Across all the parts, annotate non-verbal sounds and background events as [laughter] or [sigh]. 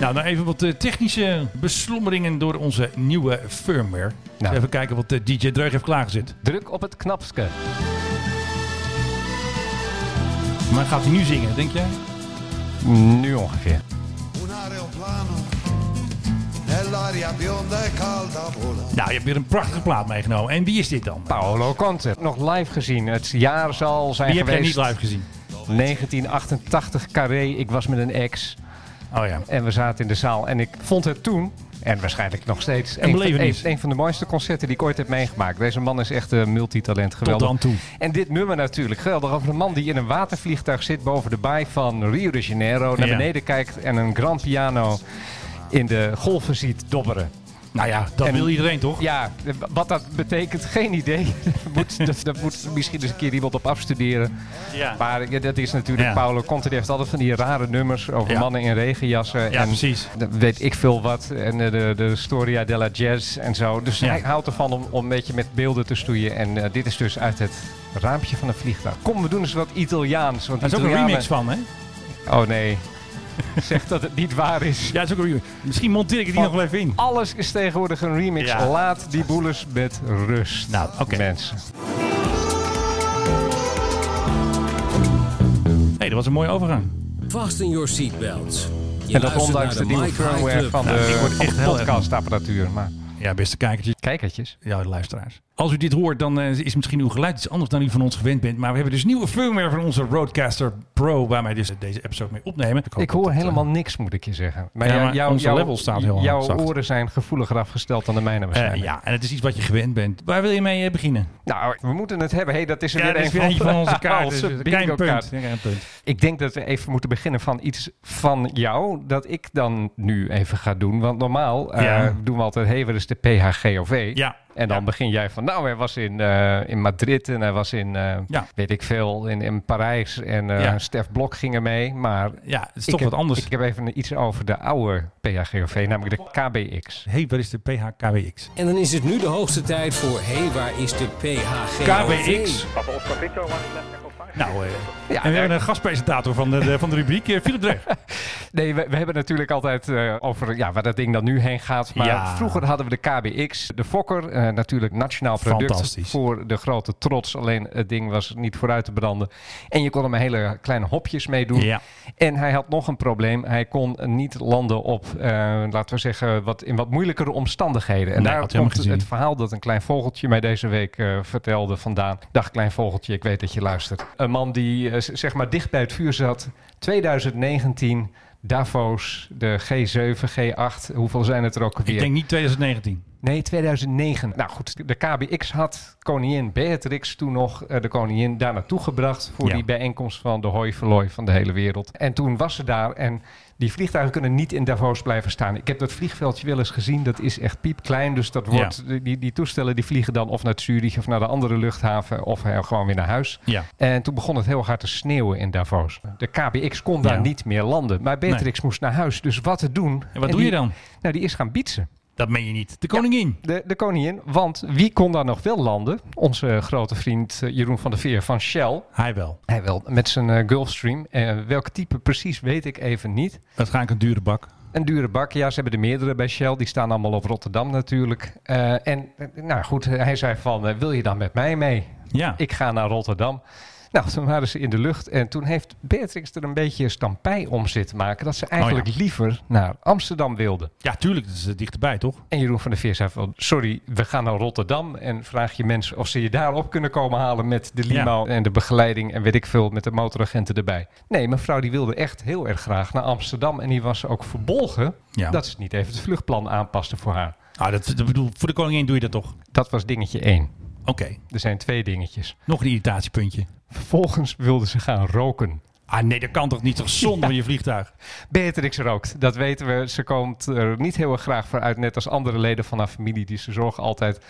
Nou, dan even wat eh, technische beslommeringen door onze nieuwe firmware. Nou. Even kijken wat eh, DJ Dreug heeft klaargezet. Druk op het knapske. Maar gaat hij nu zingen, denk jij? Nu ongeveer. Nou, je hebt weer een prachtige plaat meegenomen. En wie is dit dan? Paolo Conte. Nog live gezien. Het jaar zal zijn Wie heb jij niet live gezien? 1988 Carré. Ik was met een ex. Oh ja. En we zaten in de zaal. En ik vond het toen, en waarschijnlijk nog steeds, Een van, belevenis. een- een van de mooiste concerten die ik ooit heb meegemaakt. Deze man is echt een multitalent. Geweldig. dan toe. En dit nummer natuurlijk. Geweldig. Over een man die in een watervliegtuig zit boven de baai van Rio de Janeiro. Naar Ja. beneden kijkt en een grand piano in de golven ziet dobberen. Nou ja, dat En- wil iedereen toch? Ja, wat dat betekent, [laughs] geen idee. Daar [laughs] moet, dat, dat moet misschien eens een keer iemand op afstuderen. Ja. Maar ja, dat is natuurlijk Ja. Paolo Conte. Die heeft altijd van die rare nummers over Ja. mannen in regenjassen. Ja, en precies. dan weet ik veel wat. En eh, de, de Storia della Jazz en zo. Dus Ja. hij houdt ervan om, om een beetje met beelden te stoeien. En eh, dit is dus uit het raampje van een vliegtuig. Kom, we doen eens wat Italiaans. Want Daar is ook een remix van, hè? Oh nee. [laughs] zeg dat het niet waar is. Ja, dat is ook een remix. Misschien monteer ik het hier nog wel even in. Alles is tegenwoordig een remix. Ja. Laat die boelers met rust. Nou, oké. Mensen. hey, dat was een mooie overgang. Fasten your seatbelts. Je En dat ondanks naar de nieuwe firmware van Nou, ik de, word van echt de podcastapparatuur. Maar Ja, beste kijkertjes. kijkertjes. Ja, de luisteraars. Als u dit hoort, dan eh, is misschien uw geluid iets anders dan u van ons gewend bent. Maar we hebben dus nieuwe firmware van onze Roadcaster Pro, waar wij dus deze episode mee opnemen. Ik hoor het, eh, helemaal niks, moet ik je zeggen. Maar, Ja, jou- maar jouw- level staat heel Jouw zacht. oren zijn gevoeliger afgesteld dan de mijne eh, waarschijnlijk. ja, en het is iets wat je gewend bent. Waar wil je mee beginnen? Nou, we moeten het hebben. hey, dat is er Ja, weer dat een weer eentje van onze [laughs] kaarten. Onze Dus, Klein punt. Ik denk dat we even moeten beginnen van iets van jou, dat ik dan nu even ga doen. Want normaal doen we altijd, hey, wat is de PHGOV? Ja. En dan begin jij van, nou, hij was in, eh, in Madrid en hij was in, eh, Ja. weet ik veel, in, in Parijs. En eh Ja. Stef Blok ging er mee. Maar Ja, het is toch heb, wat anders. Ik heb even iets over de oude PHGOV, namelijk de KBX. hey, wat is de PHKWX? En dan is het nu de hoogste tijd voor... Hé, hey, waar is de PHG? KWX. Nou, eh, Ja, en we hebben een gastpresentator van de, de- van de rubriek, eh, Philip Dreug. [laughs] Nee, we, we hebben natuurlijk altijd eh, over ja, waar dat ding dan nu heen gaat. Maar Ja. vroeger hadden we de KBX, de Fokker. natuurlijk nationaal product voor de grote trots. Alleen het ding was niet vooruit te branden. En je kon er maar hele kleine hopjes mee doen. Ja. En hij had nog een probleem. Hij kon niet landen op, laten we zeggen, wat, in wat moeilijkere omstandigheden. En Nee, daar komt het verhaal dat een klein vogeltje mij deze week vertelde vandaan. Dag klein vogeltje, ik weet dat je luistert. Een man die eh, zeg maar dicht bij het vuur zat. 2019, Davos, de G7, G8. Hoeveel zijn het er ook alweer? Ik denk niet 2019. Nee, 2009. Nou goed, de KBX had koningin Beatrix toen nog eh, de koningin daar naartoe gebracht voor Ja. die bijeenkomst van de hoi verlooi van de hele wereld. En toen was ze daar en die vliegtuigen kunnen niet in Davos blijven staan. Ik heb dat vliegveldje wel eens gezien, dat is echt piepklein. Dus dat wordt, die, die toestellen die vliegen dan of naar Zurich of naar de andere luchthaven of eh, gewoon weer naar huis. Ja. En toen begon het heel hard te sneeuwen in Davos. De KBX kon daar Ja. niet meer landen, maar Beatrix moest naar huis. Dus wat te doen? En wat doe die- je dan? Nou, die is gaan bietsen. Dat meen je niet. De koningin. De, de koningin, want wie kon daar nog wel landen? Onze grote vriend eh, Jeroen van der Veer van Shell. Hij wel. Hij wel, met zijn eh, Gulfstream. Eh, welk type precies weet ik even niet. Waarschijnlijk een dure bak. Een dure bak, ja, ze hebben er meerdere bij Shell. Die staan allemaal op Rotterdam natuurlijk. Eh, en nou goed, hij zei van, wil je dan met mij mee? Ja. Ik ga naar Rotterdam. Nou, toen waren ze in de lucht en toen heeft Beatrix er een beetje stampij om zitten maken. Dat ze eigenlijk Oh liever naar Amsterdam wilde. ja, tuurlijk. Dat is eh, dichterbij, toch? En Jeroen van der Veer zei van, sorry, we gaan naar Rotterdam. En vraag je mensen of ze je daar op kunnen komen halen met de limo en de begeleiding en weet ik veel, met de motoragenten erbij. Nee, mevrouw die wilde echt heel erg graag naar Amsterdam. En die was ook verbolgen Ja. dat ze niet even het vluchtplan aanpaste voor haar. Ah, dat, dat bedoel, voor de koningin doe je dat toch? Dat was dingetje één. Oké. Er zijn twee dingetjes. Nog een irritatiepuntje. Vervolgens wilde ze gaan roken. Ah nee, dat kan toch niet? Toch zonde van je vliegtuig? Beatrix rookt, dat weten we. Ze komt er niet heel erg graag voor uit, net als andere leden van haar familie. Die ze zorgen altijd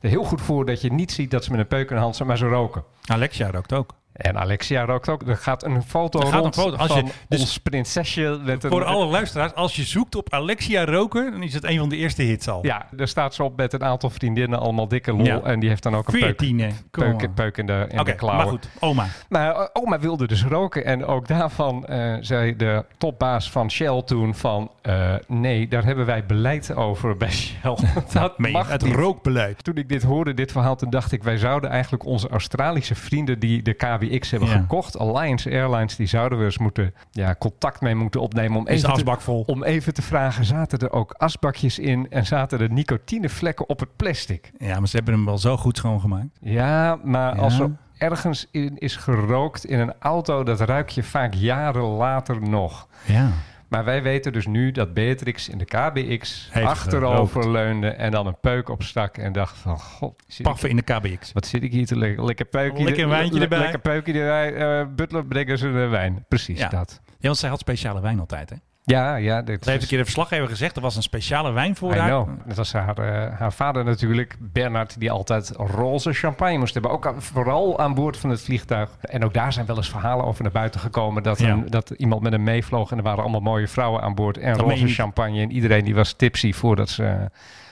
er heel goed voor dat je niet ziet dat ze met een peuk in de hand zijn, maar ze roken. Alexia rookt ook. En Alexia rookt ook. Er gaat een foto gaat een rond foto. Als je- van dus- ons prinsesje. Met een, Voor alle luisteraars, als je zoekt op Alexia roken, dan is het een van de eerste hits al. Ja, daar staat ze op met een aantal vriendinnen, allemaal dikke lol. Ja. En die heeft dan ook een peuk, 14, hè. Kom peuk, in de, in Oké, de klauwen. maar goed. Oma. Maar eh, oma wilde dus roken. En ook daarvan eh, zei de topbaas van Shell toen van... eh, nee, daar hebben wij beleid over bij Shell. [laughs] dat Meen je, mag het niet. rookbeleid. Toen ik dit hoorde, dit verhaal, toen dacht ik... wij zouden eigenlijk onze Australische vrienden die de KBX hebben Ja. gekocht... Alliance Airlines, die zouden we eens moeten, ja, contact mee moeten opnemen... om Is even, te, vol? om even te vragen, zaten er ook asbakjes in... en zaten er nicotinevlekken op het plastic? Ja, maar ze hebben hem wel zo goed schoongemaakt. Ja, maar Ja. als er ergens in is gerookt in een auto, dat ruik je vaak jaren later nog. Ja. Maar wij weten dus nu dat Beatrix in de KBX Heeft achterover gerookt. leunde en dan een peuk opstak en dacht van, god, Paffen in de KBX. wat zit ik hier te lekker, lekker peukje, Lekker een wijntje erbij. Lekker peukje erbij, eh, butler brengen ze de wijn. Precies Ja. dat. Ja, want zij had speciale wijn altijd, hè? Ja, ja. Dit Ze heeft een keer de verslaggever gezegd, er was een speciale wijn voor I haar. know. Dat was haar, eh, haar vader natuurlijk, Bernard, die altijd roze champagne moest hebben. Ook aan- vooral aan boord van het vliegtuig. En ook daar zijn wel eens verhalen over naar buiten gekomen. Dat, Ja. een- dat iemand met hem meevloog en er waren allemaal mooie vrouwen aan boord. En Dat roze champagne. En iedereen die was tipsy voordat ze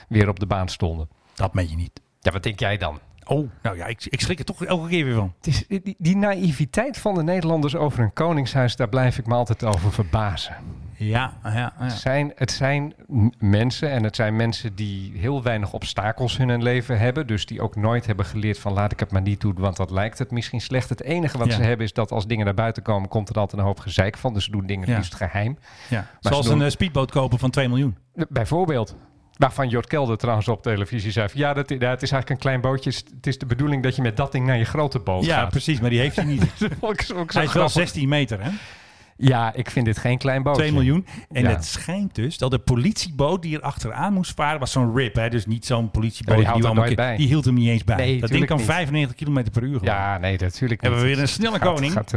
weer op de baan stonden. Dat meen je niet. Ja, wat denk jij dan? Oh, nou ja, ik, ik schrik er toch elke keer weer van. Het is, die, die naïviteit van de Nederlanders over een koningshuis, daar blijf ik me altijd over verbazen. Ja, ja, Het zijn, het zijn mensen en het zijn mensen die heel weinig obstakels in hun leven hebben. Dus die ook nooit hebben geleerd van laat ik het maar niet doen, want dat lijkt het misschien slecht. Het enige wat Ja. ze hebben is dat als dingen naar buiten komen, komt er altijd een hoop gezeik van. Dus ze doen dingen Ja. liefst geheim. ja. Zoals doen- een eh, speedboot kopen van 2 miljoen. Bijvoorbeeld. Waarvan Jort Kelder trouwens op televisie zei ja, dat, ja, het is eigenlijk een klein bootje. Het is de bedoeling dat je met dat ding naar je grote boot Ja, gaat. precies, maar die heeft hij niet. [laughs] Dat hij is wel grappig. 16 meter, hè? Ja, ik vind dit geen klein bootje. 2 miljoen. En Ja. het schijnt dus dat de politieboot die er achteraan moest varen, was zo'n RIP. Hè? Dus niet zo'n politieboot. Ja, die bij. Die hield hem niet eens bij. Nee, dat ding kan niet. 95 km per uur. Ja, nee, natuurlijk Hebben we niet. weer een snelle koning. gaat,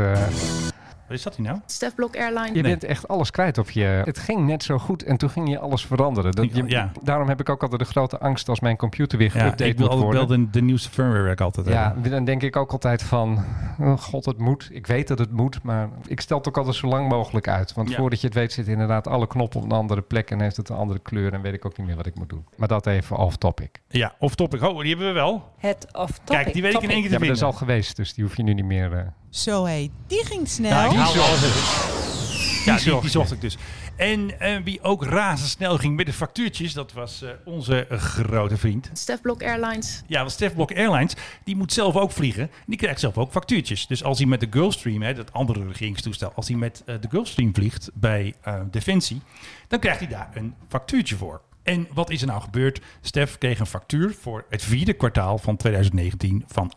Wat is dat hier nou? Stefblok Airline. Je Nee. bent echt alles kwijt op je. Het ging net zo goed en toen ging je alles veranderen. Dat je, Ja. Daarom heb ik ook altijd de grote angst als mijn computer weer Ja, geüpdate ik wil moet altijd worden. wel de, de nieuwste firmware werk altijd ja, hebben. dan denk ik ook altijd van, oh god, het moet. Ik weet dat het moet, maar ik stel het ook altijd zo lang mogelijk uit. Want Ja. voordat je het weet zitten inderdaad alle knoppen op een andere plek en heeft het een andere kleur en weet ik ook niet meer wat ik moet doen. Maar dat even off topic. Ja, of topic. Oh, die hebben we wel. Het of topic. Kijk, die weet ik in één keer Ja, te maar dat is al geweest, dus die hoef je nu niet meer... eh, Zo hé, die ging snel. Ja, die zocht- alles even. Ja, die, zocht die je. zocht ik dus. En eh, wie ook razendsnel ging met de factuurtjes, dat was eh, onze eh, grote vriend. Stefblok Airlines. Ja, want Stef Blok Airlines, die moet zelf ook vliegen. Die krijgt zelf ook factuurtjes. Dus als hij met de Gulfstream, hè, dat andere regeringstoestel, als hij met eh, de Gulfstream vliegt bij eh, Defensie, dan krijgt hij daar een factuurtje voor. En wat is er nou gebeurd? Stef kreeg een factuur voor het vierde kwartaal van 2019 van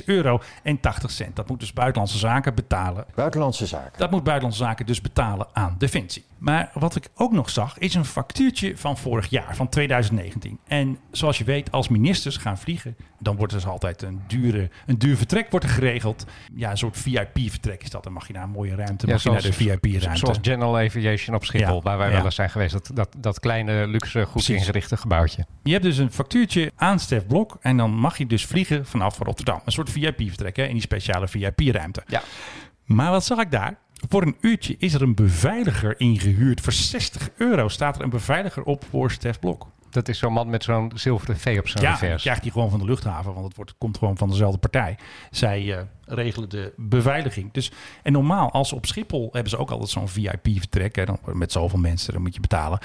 18.706 euro en 80 cent. Dat moet dus Buitenlandse Zaken betalen Buitenlandse zaken. dat moet Buitenlandse Zaken dus betalen aan Defensie. Maar wat ik ook nog zag, is een factuurtje van vorig jaar, van 2019. En zoals je weet, als ministers gaan vliegen, dan wordt er dus altijd een, dure, een duur vertrek wordt er geregeld. Ja, een soort VIP-vertrek is dat. Dan mag je naar een mooie ruimte, mag je naar de VIP-ruimte. Zoals General Aviation op Schiphol, Ja, waar wij ja. wel eens zijn geweest. Dat, dat, dat kleine, luxe, goed Precies. ingerichte gebouwtje. Je hebt dus een factuurtje aan Stef Blok en dan mag je dus vliegen vanaf Rotterdam. Een soort VIP-vertrek hè, in die speciale VIP-ruimte. Ja. Maar wat zag ik daar? Voor een uurtje is er een beveiliger ingehuurd. Voor 60 euro staat er een beveiliger op voor Stef Blok. Dat is zo'n man met zo'n zilveren V op zijn Ja, revers. krijgt hij gewoon van de luchthaven, want het wordt, komt gewoon van dezelfde partij. Zij eh, regelen de beveiliging. Dus, en normaal, als op Schiphol hebben ze ook altijd zo'n VIP-vertrek. hè, dan Met zoveel mensen, dan moet je betalen.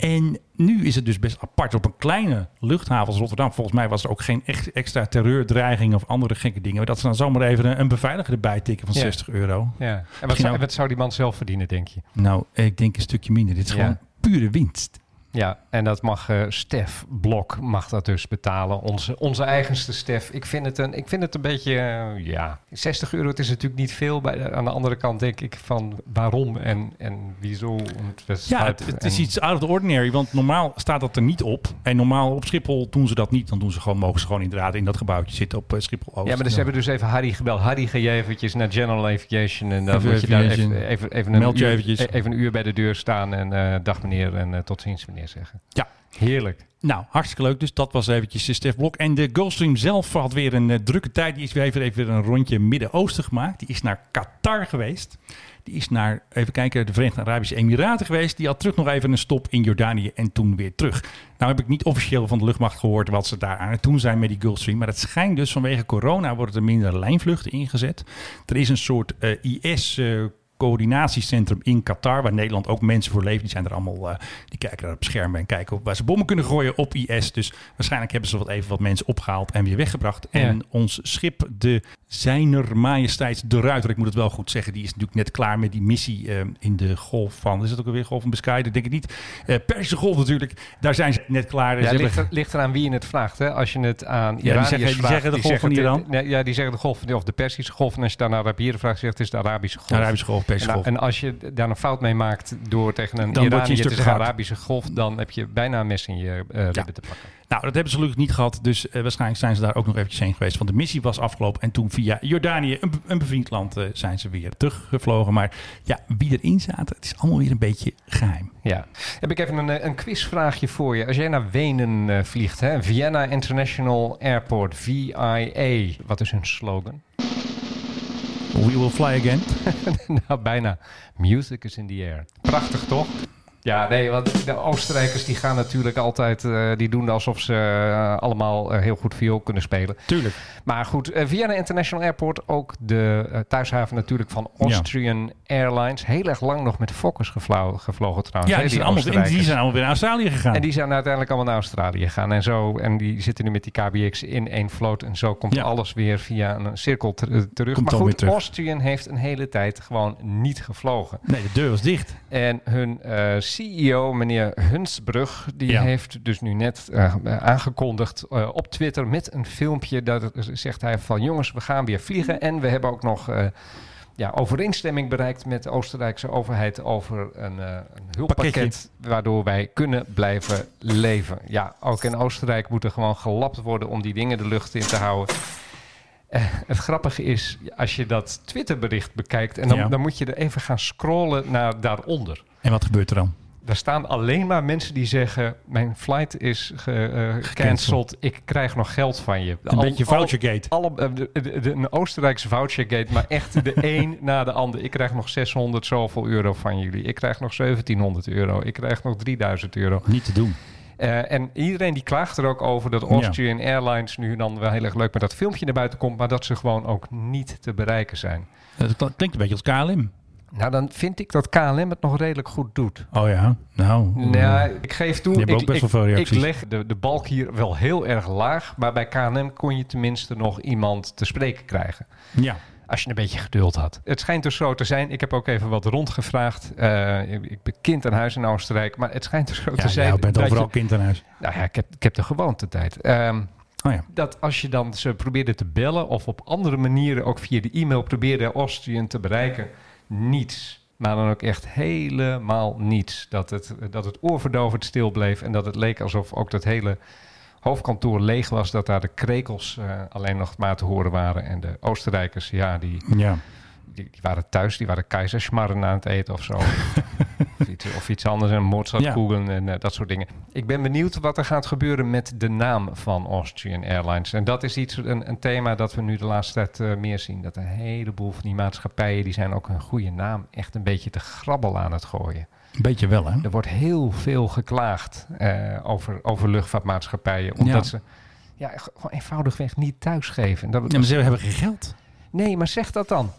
En nu is het dus best apart. Op een kleine luchthaven als Rotterdam, volgens mij was er ook geen echt extra terreurdreiging of andere gekke dingen. Maar dat ze dan zomaar even een, een beveiliger erbij tikken van Ja. 60 euro. Ja. En wat zou, ook- wat zou die man zelf verdienen, denk je? Nou, ik denk een stukje minder. Dit is Ja. gewoon pure winst. Ja, en dat mag eh, Stef Blok mag dat dus betalen. Onze, onze eigenste Stef. Ik vind het een, ik vind het een beetje, eh, ja, 60 euro. Het is natuurlijk niet veel. Bij, aan de andere kant denk ik van waarom en, en wieso. Ja, het, het is iets out of the ordinary, want normaal staat dat er niet op. En normaal op Schiphol doen ze dat niet. Dan doen ze gewoon, mogen ze gewoon inderdaad in dat gebouwtje zitten op eh, Schiphol Oost. Ja, maar dus hebben dus even Harry gebeld. Harry, ga je eventjes naar General Aviation en dan Even moet je daar even, even, even, een uur, eventjes. even een uur bij de deur staan en eh, dag meneer en tot ziens meneer zeggen. Ja, Heerlijk. Nou, hartstikke leuk. Dus dat was eventjes Stef Blok. En de Gulfstream zelf had weer een eh, drukke tijd. Die is weer even, even een rondje Midden-Oosten gemaakt. Die is naar Qatar geweest. Die is naar, even kijken, de Verenigde Arabische Emiraten geweest. Die had terug nog even een stop in Jordanië en toen weer terug. Nou heb ik niet officieel van de luchtmacht gehoord wat ze daar aan het doen zijn met die Gulfstream. Maar het schijnt dus vanwege corona worden er minder lijnvluchten ingezet. Er is een soort eh, IS... eh, coördinatiecentrum in Qatar, waar Nederland ook mensen voor leven. Die zijn er allemaal, eh, die kijken daar op schermen en kijken op waar ze bommen kunnen gooien op IS. Dus waarschijnlijk hebben ze wat even wat mensen opgehaald en weer weggebracht. En ons schip, de Zijner Majesteits de Ruiter, ik moet het wel goed zeggen, die is natuurlijk net klaar met die missie eh, in de golf van, is het ook alweer golf van Biscay? Dat denk ik niet. Eh Persische golf natuurlijk, daar zijn ze net klaar. Ja, ligt, er, ligt eraan wie je het vraagt. Hè? Als je het aan die Iraniërs zeggen- die vraagt, zeggen de golf van Iran. ja, die zeggen de golf van of de Persische golf. En als je daar naar Arabieren vraagt, zegt het is de Arabische golf. Arabische golf, Persische en, golf. en als je daar een fout mee maakt door tegen een Dan je een. Arabische golf, dan heb je bijna een mes in je ribben te pakken. Nou, dat hebben ze gelukkig niet gehad. Dus eh, waarschijnlijk zijn ze daar ook nog eventjes heen geweest. Want de missie was afgelopen. En toen via Jordanië, een, een bevriend land, eh, zijn ze weer teruggevlogen. Maar ja, wie erin zaten, het is allemaal weer een beetje geheim. Ja. Heb ik even een, een quizvraagje voor je. Als jij naar Wenen vliegt, hè? Vienna International Airport, VIA. Wat is hun slogan? We will fly again. [laughs] nou, bijna. Music is in the air. Prachtig, toch? Ja, nee, want de Oostenrijkers die gaan natuurlijk altijd, eh, die doen alsof ze eh, allemaal eh, heel goed viool kunnen spelen. Tuurlijk. Maar goed, Vienna International Airport, ook de thuishaven natuurlijk van Austrian Airlines. Heel erg lang nog met Fokkers gevlo- gevlogen trouwens. Ja, die zijn, allemaal, en die zijn allemaal weer naar Australië gegaan. En die zijn uiteindelijk allemaal naar Australië gegaan en zo. En die zitten nu met die KBX in één vloot. En zo komt Ja. alles weer via een cirkel ter- terug. Komt maar goed, terug. Austrian heeft een hele tijd gewoon niet gevlogen. Nee, de deur was dicht. En hun CEO, meneer Hunsbrug, die Ja. heeft dus nu net eh, aangekondigd eh, op Twitter met een filmpje. Dat zegt hij van jongens, we gaan weer vliegen. En we hebben ook nog eh, ja, overeenstemming bereikt met de Oostenrijkse overheid over een, eh, een hulppakket. Pakketje. Waardoor wij kunnen blijven leven. Ja, ook in Oostenrijk moet er gewoon gelapt worden om die dingen de lucht in te houden. Eh, het grappige is, als je dat Twitterbericht bekijkt, en dan, Ja. dan moet je er even gaan scrollen naar daaronder. En wat gebeurt er dan? Daar staan alleen maar mensen die zeggen: Mijn flight is ge, eh, gecanceld. Ik krijg nog geld van je. Een beetje vouchergate. Alle, eh, de, de, de- een Oostenrijkse vouchergate, maar echt de [laughs] een na de ander. Ik krijg nog 600 zoveel euro van jullie. Ik krijg nog 1700 euro. Ik krijg nog 3000 euro. Niet te doen. Eh, en iedereen die klaagt er ook over dat Austrian Airlines nu dan wel heel erg leuk met dat filmpje naar buiten komt, maar dat ze gewoon ook niet te bereiken zijn. Dat klinkt een beetje als KLM. Nou, dan vind ik dat KLM het nog redelijk goed doet. Oh ja, nou. Nou, ik geef toe. Ik, ik- Ik leg de, de balk hier wel heel erg laag. Maar bij KNM kon je tenminste nog iemand te spreken krijgen. Ja. Als je een beetje geduld had. Het schijnt dus zo te zijn. Ik heb ook even wat rondgevraagd. Eh, ik ben kind aan huis in Oostenrijk. Maar het schijnt dus zo Ja, te zijn. jij bent dat overal je- kind aan huis. nou ja, ik heb, ik heb de tijd. Ehm, Oh ja. dat als je dan ze probeerde te bellen of op andere manieren, ook via de e-mail, probeerde Austrian te bereiken, niets. Maar dan ook echt helemaal niets. Dat het, dat het oorverdovend stil bleef en dat het leek alsof ook dat hele hoofdkantoor leeg was. Dat daar de krekels eh, alleen nog maar te horen waren. En de Oostenrijkers, ja, die, Ja. die, die waren thuis, die waren keizersmarren aan het eten of zo. of, iets, of iets anders, en Mozartkugeln en eh, dat soort dingen. Ik ben benieuwd wat er gaat gebeuren met de naam van Austrian Airlines. En dat is iets, een, een thema dat we nu de laatste tijd eh, meer zien. Dat een heleboel van die maatschappijen, die zijn ook een goede naam echt een beetje te grabbel aan het gooien. Een beetje wel, hè? Er wordt heel veel geklaagd eh, over, over luchtvaartmaatschappijen. Omdat Ja. ze ja, gewoon eenvoudigweg niet thuisgeven. Dat, Ja, maar ze hebben geen geld. Nee, maar zeg dat dan.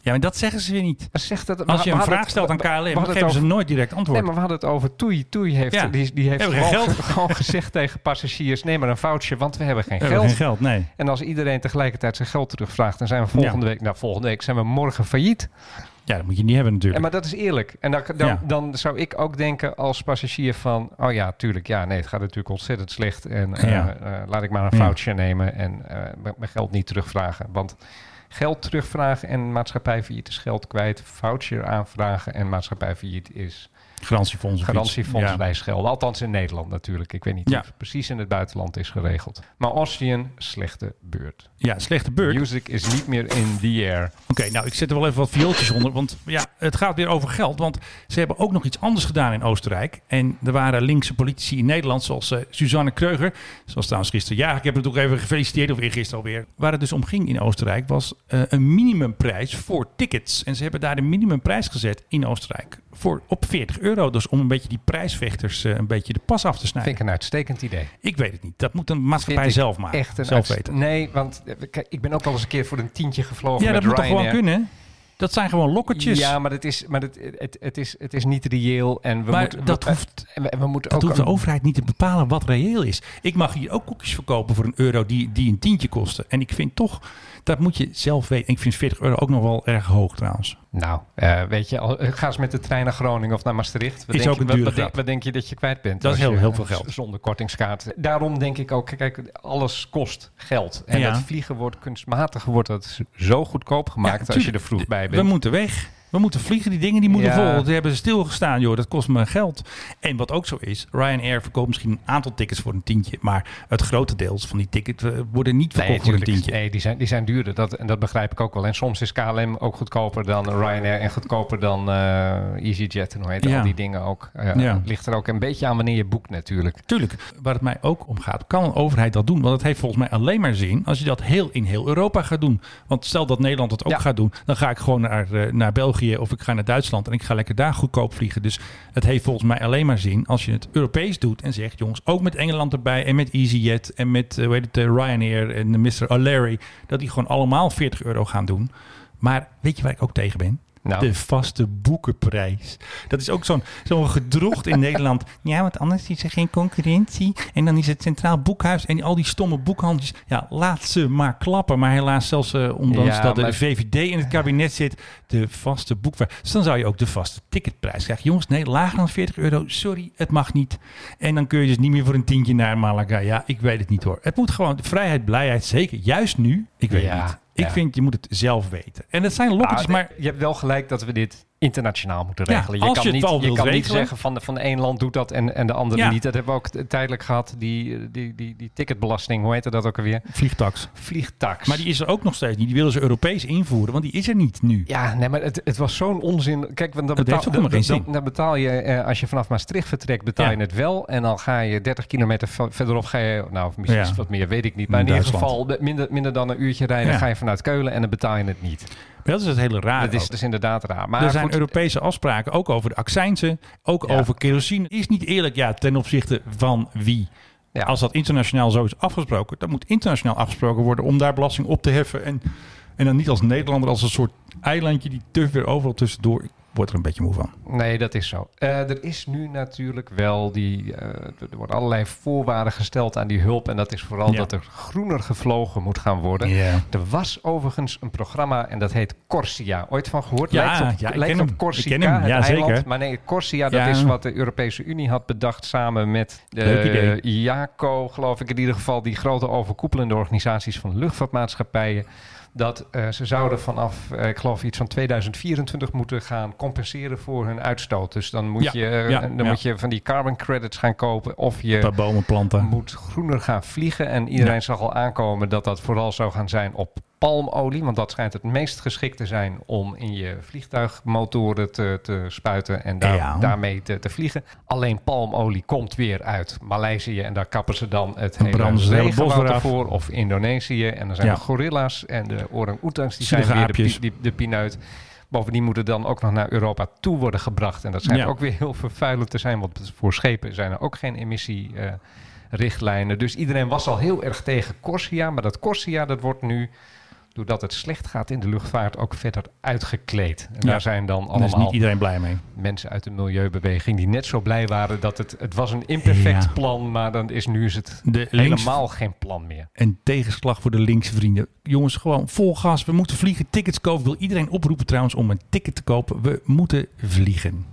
Ja, maar dat zeggen ze weer niet. Zeg dat, Als je een vraag het- stelt aan KLM, dan geven ze nooit direct antwoord. Nee, maar we hadden het over Toei. Toei heeft, Ja. die, die heeft gewoon, geld? gewoon gezegd tegen passagiers... neem maar een voucher, want we hebben geen We hebben geld. geen geld, nee. En als iedereen tegelijkertijd zijn geld terugvraagt... dan zijn we volgende Ja. week... Nou, volgende week zijn we morgen failliet. Ja, dat moet je niet hebben En, natuurlijk. maar dat is eerlijk. En dan, dan, Ja. dan zou ik ook denken als passagier van... oh ja, tuurlijk, ja, nee, het gaat natuurlijk ontzettend slecht. En eh, eh, laat ik maar een voucher nemen en eh, mijn geld niet terugvragen. Want geld terugvragen en maatschappij failliet is geld kwijt. Voucher aanvragen en maatschappij failliet is Garantiefonds. Ja. bij schelden. Althans in Nederland natuurlijk. Ik weet niet Ja. of het precies in het buitenland is geregeld. Maar Austrian, slechte beurt. Ja, slechte beurt. Music is niet meer in the air. Oké, nou, ik zet er wel even wat viooltjes onder. Want ja, het gaat weer over geld. Want ze hebben ook nog iets anders gedaan in Oostenrijk. En er waren linkse politici in Nederland, zoals eh, Suzanne Kreuger. Zoals trouwens gisteren. Ja, ik heb het ook even gefeliciteerd, of eergisteren alweer. Waar het dus om ging in Oostenrijk was eh, een minimumprijs voor tickets. En ze hebben daar de minimumprijs gezet in Oostenrijk. Voor op 40 euro. Dus om een beetje die prijsvechters eh, een beetje de pas af te snijden. Vind ik een uitstekend idee. Ik weet het niet. Dat moet een maatschappij zelf maken. Echt een zelf weten. Nee, want eh, kijk, ik ben ook wel eens een keer voor een tientje gevlogen Ja, met dat moet toch gewoon kunnen? Dat zijn gewoon lokkertjes. Ja, maar, het is, maar het, het, het, is, het is niet reëel. En we Maar moeten, dat we, hoeft- we, we moeten Dat ook hoeft de overheid niet te bepalen wat reëel is. Ik mag hier ook koekjes verkopen voor een euro die, die een tientje kosten. En ik vind toch, dat moet je zelf weten. Ik vind 40 euro ook nog wel erg hoog trouwens. Nou, eh, weet je, al- ga eens met de trein naar Groningen of naar Maastricht. Wat Is denk ook je, een dure wat, denk, grap. wat denk je dat je kwijt bent? Dat is heel- je, heel veel eh, geld. Zonder kortingskaart. Daarom denk ik ook, kijk, alles kost geld. En Ja. dat vliegen wordt kunstmatig wordt dat zo goedkoop gemaakt als je er vroeg bij We bent. moeten weg. We moeten vliegen. Die dingen die moeten Ja. vol. Die hebben ze stilgestaan, joh. Dat kost me geld. En wat ook zo is, Ryanair verkoopt misschien een aantal tickets voor een tientje. Maar het grote deel van die tickets eh, worden niet verkocht voor een tientje. Nee, die zijn, die zijn duurder. Dat, en dat begrijp ik ook wel. En soms is KLM ook goedkoper dan Ryanair en goedkoper dan eh EasyJet. En hoe heet Ja. al die dingen ook. Eh, Ja. Ligt er ook een beetje aan wanneer je boekt natuurlijk. Tuurlijk, waar het mij ook om gaat, kan een overheid dat doen? Want het heeft volgens mij alleen maar zin als je dat heel in heel Europa gaat doen. Want stel dat Nederland het ook Ja. gaat doen, dan ga ik gewoon naar, eh, naar België of ik ga naar Duitsland en ik ga lekker daar goedkoop vliegen. Dus het heeft volgens mij alleen maar zin als je het Europees doet en zegt, jongens, ook met Engeland erbij en met EasyJet en met heet het, eh, Ryanair en Mr. O'Leary, dat die gewoon allemaal 40 euro gaan doen. Maar weet je waar ik ook tegen ben? Nou. De vaste boekenprijs. Dat is ook zo'n zo'n gedrocht in [laughs] Nederland. Ja, want anders is er geen concurrentie. En dan is het Centraal Boekhuis en al die stomme boekhandels. Ja, laat ze maar klappen. Maar helaas, zelfs eh, ondanks Ja, dat de VVD in het kabinet zit, de vaste boekprijs. Dus dan zou je ook de vaste ticketprijs krijgen. Jongens, nee, lager dan 40 euro. Sorry, het mag niet. En dan kun je dus niet meer voor een tientje naar Malaga. Ja, ik weet het niet hoor. Het moet gewoon vrijheid, blijheid, zeker. Juist nu. Ik weet Ja, het niet. Ik ja. vind, je moet het zelf weten. En dat zijn Ah, maar... je hebt wel gelijk dat we dit internationaal moeten Ja, regelen. kan je het niet, je kan niet zeggen van de, van een land doet dat en, en de andere Ja. niet. Dat hebben we ook tijdelijk gehad. Die, die, die, die ticketbelasting, hoe heette dat ook alweer? Vliegtax. Vliegtax. Maar die is er ook nog steeds niet. Die willen ze Europees invoeren, want die is er niet nu. Ja, nee, maar het, het was zo'n onzin. Kijk, want dan betaal, dan, dan betaal je, eh, als je vanaf Maastricht vertrekt, betaal Ja. je het wel. En dan ga je 30 kilometer ve- verderop, ga je, nou, misschien wat meer, weet ik niet. Maar In in, ieder geval minder, minder dan een uurtje rijden, ga je vanuit Keulen en dan betaal je het niet. Dat is het hele raar. dat is dus inderdaad raar. Maar er zijn goed, Europese afspraken, ook over de accijnsen, ook Ja. over kerosine. Is niet eerlijk, ja, ten opzichte van wie. Ja. Als dat internationaal zo is afgesproken, dan moet internationaal afgesproken worden om daar belasting op te heffen. En, en dan niet als Nederlander, als een soort eilandje die te weer overal tussendoor. Ik word er een beetje moe van. Nee, dat is zo. Eh, er is nu natuurlijk wel die. eh, er worden allerlei voorwaarden gesteld aan die hulp. En dat is vooral Ja. dat er groener gevlogen moet gaan worden. Er was overigens een programma en dat heet Corsia. Ooit van gehoord? Ja, lijkt op, ja, ik lijkt ken op hem. Corsica, Ik ken hem, het ja, eiland. zeker. Maar nee, Corsia, dat Ja. is wat de Europese Unie had bedacht samen met Leuk de. IACO, geloof ik in ieder geval. Die grote overkoepelende organisaties van luchtvaartmaatschappijen. Dat eh, ze zouden vanaf, eh, ik geloof iets van 2024 moeten gaan compenseren voor hun uitstoot. Dus dan moet, Ja, je, eh, ja, dan ja. moet je van die carbon credits gaan kopen. Of je bomen planten. moet groener gaan vliegen. En iedereen Ja. zag al aankomen dat dat vooral zou gaan zijn op palmolie. Want dat schijnt het meest geschikt te zijn om in je vliegtuigmotoren te, te spuiten en daar, Ja. daarmee te, te vliegen. Alleen palmolie komt weer uit Maleisië en daar kappen ze dan het hele regenwoud voor. Of Indonesië. En dan zijn Ja. er gorilla's en de orang-oetangs die zijn weer de, aapjes. die, de pineut. Bovendien moeten dan ook nog naar Europa toe worden gebracht. En dat schijnt Ja. ook weer heel vervuilend te zijn. Want voor schepen zijn er ook geen emissierichtlijnen. dus iedereen was al heel erg tegen Corsia. Maar dat Corsia, dat wordt nu, doordat het slecht gaat in de luchtvaart, ook verder uitgekleed. En Ja. daar zijn dan Daar is allemaal niet iedereen blij mee. mensen uit de milieubeweging die net zo blij waren dat het, het was een imperfect Ja. plan. Maar dan is nu is het De links, helemaal geen plan meer. een tegenslag voor de linkse vrienden. Jongens, gewoon vol gas. We moeten vliegen, tickets kopen. Ik wil iedereen oproepen trouwens om een ticket te kopen. We moeten vliegen.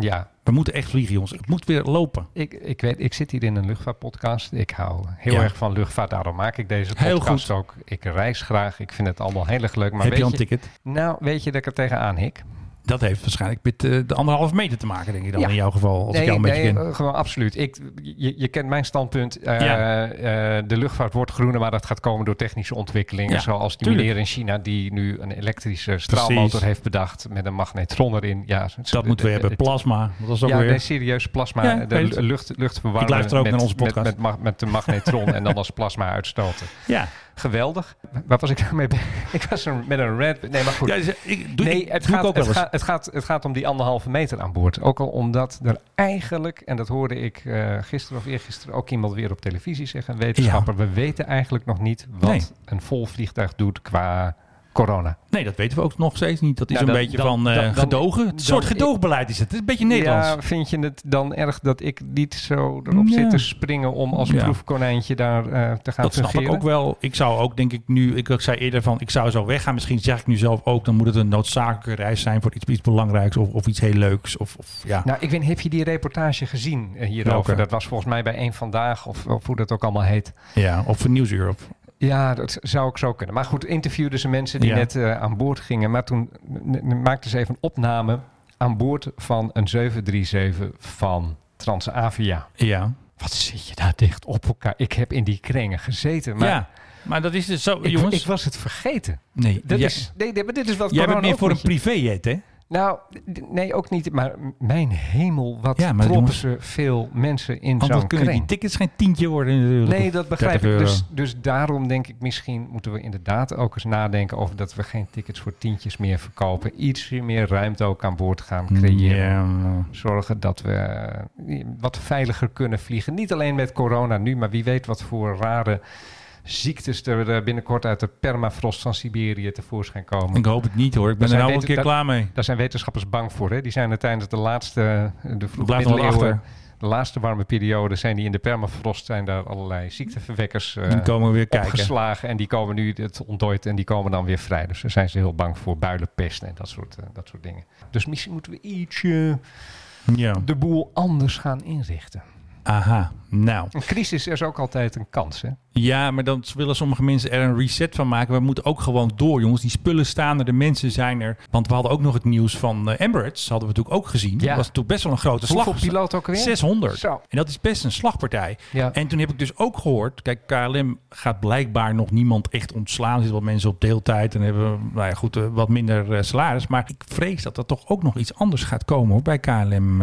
Ja, We moeten echt vliegen, jongens. Het moet weer lopen. ik, ik weet, ik zit hier in een luchtvaartpodcast. Ik hou heel Ja. erg van luchtvaart. Daarom maak ik deze Heel podcast goed. ook. Ik reis graag. Ik vind het allemaal heel erg leuk. Maar Heb je weet al een ticket? Nou, weet je dat ik er tegenaan hik? Dat heeft waarschijnlijk met eh, de anderhalve meter te maken, denk ik dan Ja. in jouw geval. Als ik jou een beetje nee, ken. gewoon absoluut. Ik, je, je kent mijn standpunt. Eh, Ja. eh, de luchtvaart wordt groener, maar dat gaat komen door technische ontwikkelingen. Ja, zoals die tuurlijk. meneer in China die nu een elektrische straalmotor Precies. heeft bedacht met een magnetron erin. Ja, Dat moeten we hebben. Plasma. Dat is ook Ja, weer. nee, serieus plasma. De lucht, luchtverwarmen Ik luister ook met, naar onze met, podcast. met, ma- met de magnetron en dan als plasma uitstoten. ja. Geweldig. Waar was ik nou mee? [laughs] Ik was er met een red. Nee, maar goed. ja dus, ik, doe, nee, het, doe gaat, ook het, gaat, het, gaat, het gaat om die anderhalve meter aan boord. Ook al omdat er eigenlijk, en dat hoorde ik eh, gisteren of eergisteren ook iemand weer op televisie zeggen, een wetenschapper, we weten eigenlijk nog niet wat Nee. een vol vliegtuig doet qua corona. Nee, dat weten we ook nog steeds niet. Dat is Nou, een beetje dan- van eh, dan- dan- gedogen. Een soort gedoogbeleid is het. Het is een beetje Nederlands. Ja, vind je het dan erg dat ik niet zo erop Ja. zit te springen om als Ja. proefkonijntje daar eh, te gaan dat snap ik ook wel. Ik zou ook, denk ik, nu... Ik, ik zei eerder van, ik zou zo weggaan. Misschien zeg ik nu zelf ook... dan moet het een noodzakelijke reis zijn... voor iets, iets belangrijks of, of iets heel leuks. Of, of, ja. Nou, ik weet, heb je die reportage gezien eh, hierover? Welke? Dat was volgens mij bij één vandaag, of, of hoe dat ook allemaal heet. ja, of een Nieuwsuur. Of, Ja, dat zou ook zo kunnen. Maar goed, interviewden ze mensen die Ja. net eh, aan boord gingen. Maar toen maakten ze even een opname aan boord van een 737 van Transavia. ja. Wat zit je daar dicht op elkaar? Ik heb in die kringen gezeten. Maar ja, maar dat is dus zo... ik, jongens, ik was het vergeten. nee, Dat is, nee, nee, maar dit is wat jij bent meer voor een privéjet, hè? Nou, nee, ook niet. Maar mijn hemel, wat Ja, maar proppen jongens, ze veel mensen in zo'n kunnen die tickets geen tientje worden natuurlijk. Nee, dat begrijp ik. 30 euro. Dus, dus daarom denk ik, misschien moeten we inderdaad ook eens nadenken over dat we geen tickets voor tientjes meer verkopen. Iets meer ruimte ook aan boord gaan creëren. Ja, nou. Zorgen dat we eh, wat veiliger kunnen vliegen. Niet alleen met corona nu, maar wie weet wat voor rare ziektes er eh, binnenkort uit de permafrost van Siberië tevoorschijn komen. Ik hoop het niet hoor. Ik ben Er er nou een keer dat- klaar mee. Daar zijn wetenschappers bang voor. Hè? Die zijn er tijdens de laatste, eh, de vroege middeleeuwen, de laatste warme periode, zijn die in de permafrost, zijn daar allerlei ziekteverwekkers Die komen weer kijken. opgeslagen. En die komen nu het ontdooid en die komen dan weer vrij. Dus daar zijn ze heel bang voor builenpest en dat soort, dat soort dingen. Dus misschien moeten we ietsje Ja. de boel anders gaan inrichten. Aha. Nou. Een crisis is ook altijd een kans, hè? Ja, maar dan willen sommige mensen er een reset van maken. We moeten ook gewoon door, jongens. Die spullen staan er, de mensen zijn er. Want we hadden ook nog het nieuws van eh, Emirates. Hadden we natuurlijk ook gezien. Ja. Dat was natuurlijk best wel een grote slag. Hoeveel piloot ook weer? 600. Zo. En dat is best een slagpartij. Ja. En toen heb ik dus ook gehoord, kijk, KLM gaat blijkbaar nog niemand echt ontslaan. Er zitten wat mensen op deeltijd en hebben, nou ja, goed, eh, wat minder eh, salaris. Maar ik vrees dat er toch ook nog iets anders gaat komen hoor, bij KLM.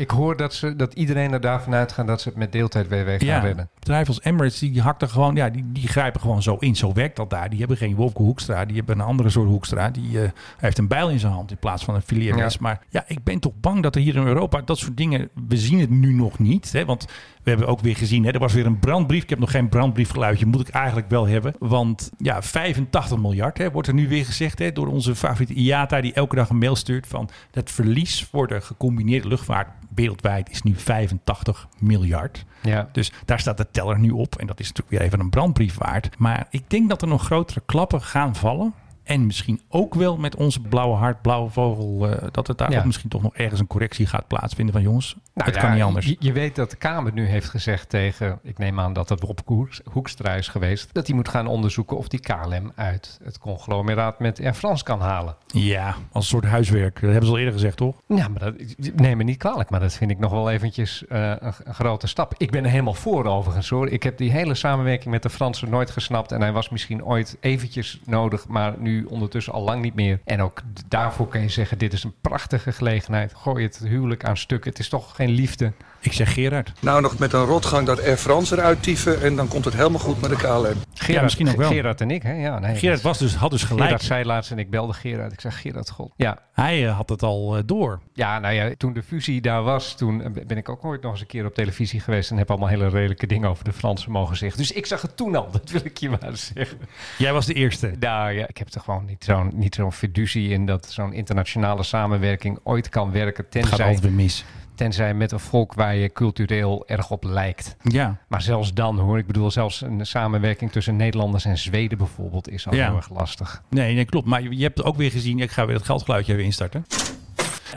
Ik hoor dat, ze, dat iedereen er daarvan uitgaat dat ze het met deeltijd WW gaan ja, redden. bedrijven als Emirates, die hakten gewoon, ja, die, die grijpen gewoon zo in. Zo werkt dat daar. Die hebben geen Wopke Hoekstra, die hebben een andere soort Hoekstra. Die eh, heeft een bijl in zijn hand in plaats van een filiermes. Ja. Maar ja, ik ben toch bang dat er hier in Europa dat soort dingen, we zien het nu nog niet. Hè, want we hebben ook weer gezien, hè, er was weer een brandbrief. Ik heb nog geen brandbriefgeluidje, moet ik eigenlijk wel hebben. Want ja, 85 miljard hè, wordt er nu weer gezegd hè, door onze favoriete IATA, die elke dag een mail stuurt van het verlies voor de gecombineerde luchtvaart wereldwijd is nu 85 miljard. Ja. Dus daar staat de teller nu op. En dat is natuurlijk weer even een brandbrief waard. Maar ik denk dat er nog grotere klappen gaan vallen. En misschien ook wel met onze blauwe hart, blauwe vogel. eh, dat het daar Ja. ook misschien toch nog ergens een correctie gaat plaatsvinden. Van jongens, Nou het ja, kan niet anders. Je, je weet dat de Kamer nu heeft gezegd tegen, ik neem aan dat het Rob Koers- Hoekstra is geweest, dat hij moet gaan onderzoeken of die KLM uit het conglomeraat met Air France kan halen. Ja, als soort huiswerk. Dat hebben ze al eerder gezegd, toch? Ja, maar dat, neem me niet kwalijk, maar dat vind ik nog wel eventjes eh, een, grote stap. Ik ben er helemaal voor overigens. Ik heb die hele samenwerking met de Fransen nooit gesnapt en hij was misschien ooit eventjes nodig, maar nu ondertussen al lang niet meer. En ook daarvoor kan je zeggen, dit is een prachtige gelegenheid. Gooi het huwelijk aan stukken. Het is toch geen liefde. Ik zeg Gerard. Nou, nog met een rotgang dat Air France eruit tieven en dan komt het helemaal goed met de KLM. Gerard, misschien ook wel. Gerard en ik, hè? Ja, nee. Gerard was dus, had dus gelijk. Gerard zei laatst en ik belde Gerard. Ik zeg, Gerard, god. Ja, Hij eh, had het al eh, door. ja, nou ja, toen de fusie daar was, toen eh, ben ik ook ooit nog eens een keer op televisie geweest en heb allemaal hele redelijke dingen over de Fransen mogen zeggen. Dus ik zag het toen al, [laughs] dat wil ik je maar zeggen. Jij was de eerste. Nou ja, ik heb er gewoon niet zo'n niet zo'n fiducie in dat zo'n internationale samenwerking ooit kan werken, Het gaat tenzij, altijd weer mis. Tenzij met een volk waar je cultureel erg op lijkt. Ja, Maar zelfs dan hoor, ik bedoel, zelfs een samenwerking tussen Nederlanders en Zweden bijvoorbeeld is al Ja. heel erg lastig. nee, nee, klopt. Maar je, hebt ook weer gezien, ik ga weer het geldgeluidje even instarten.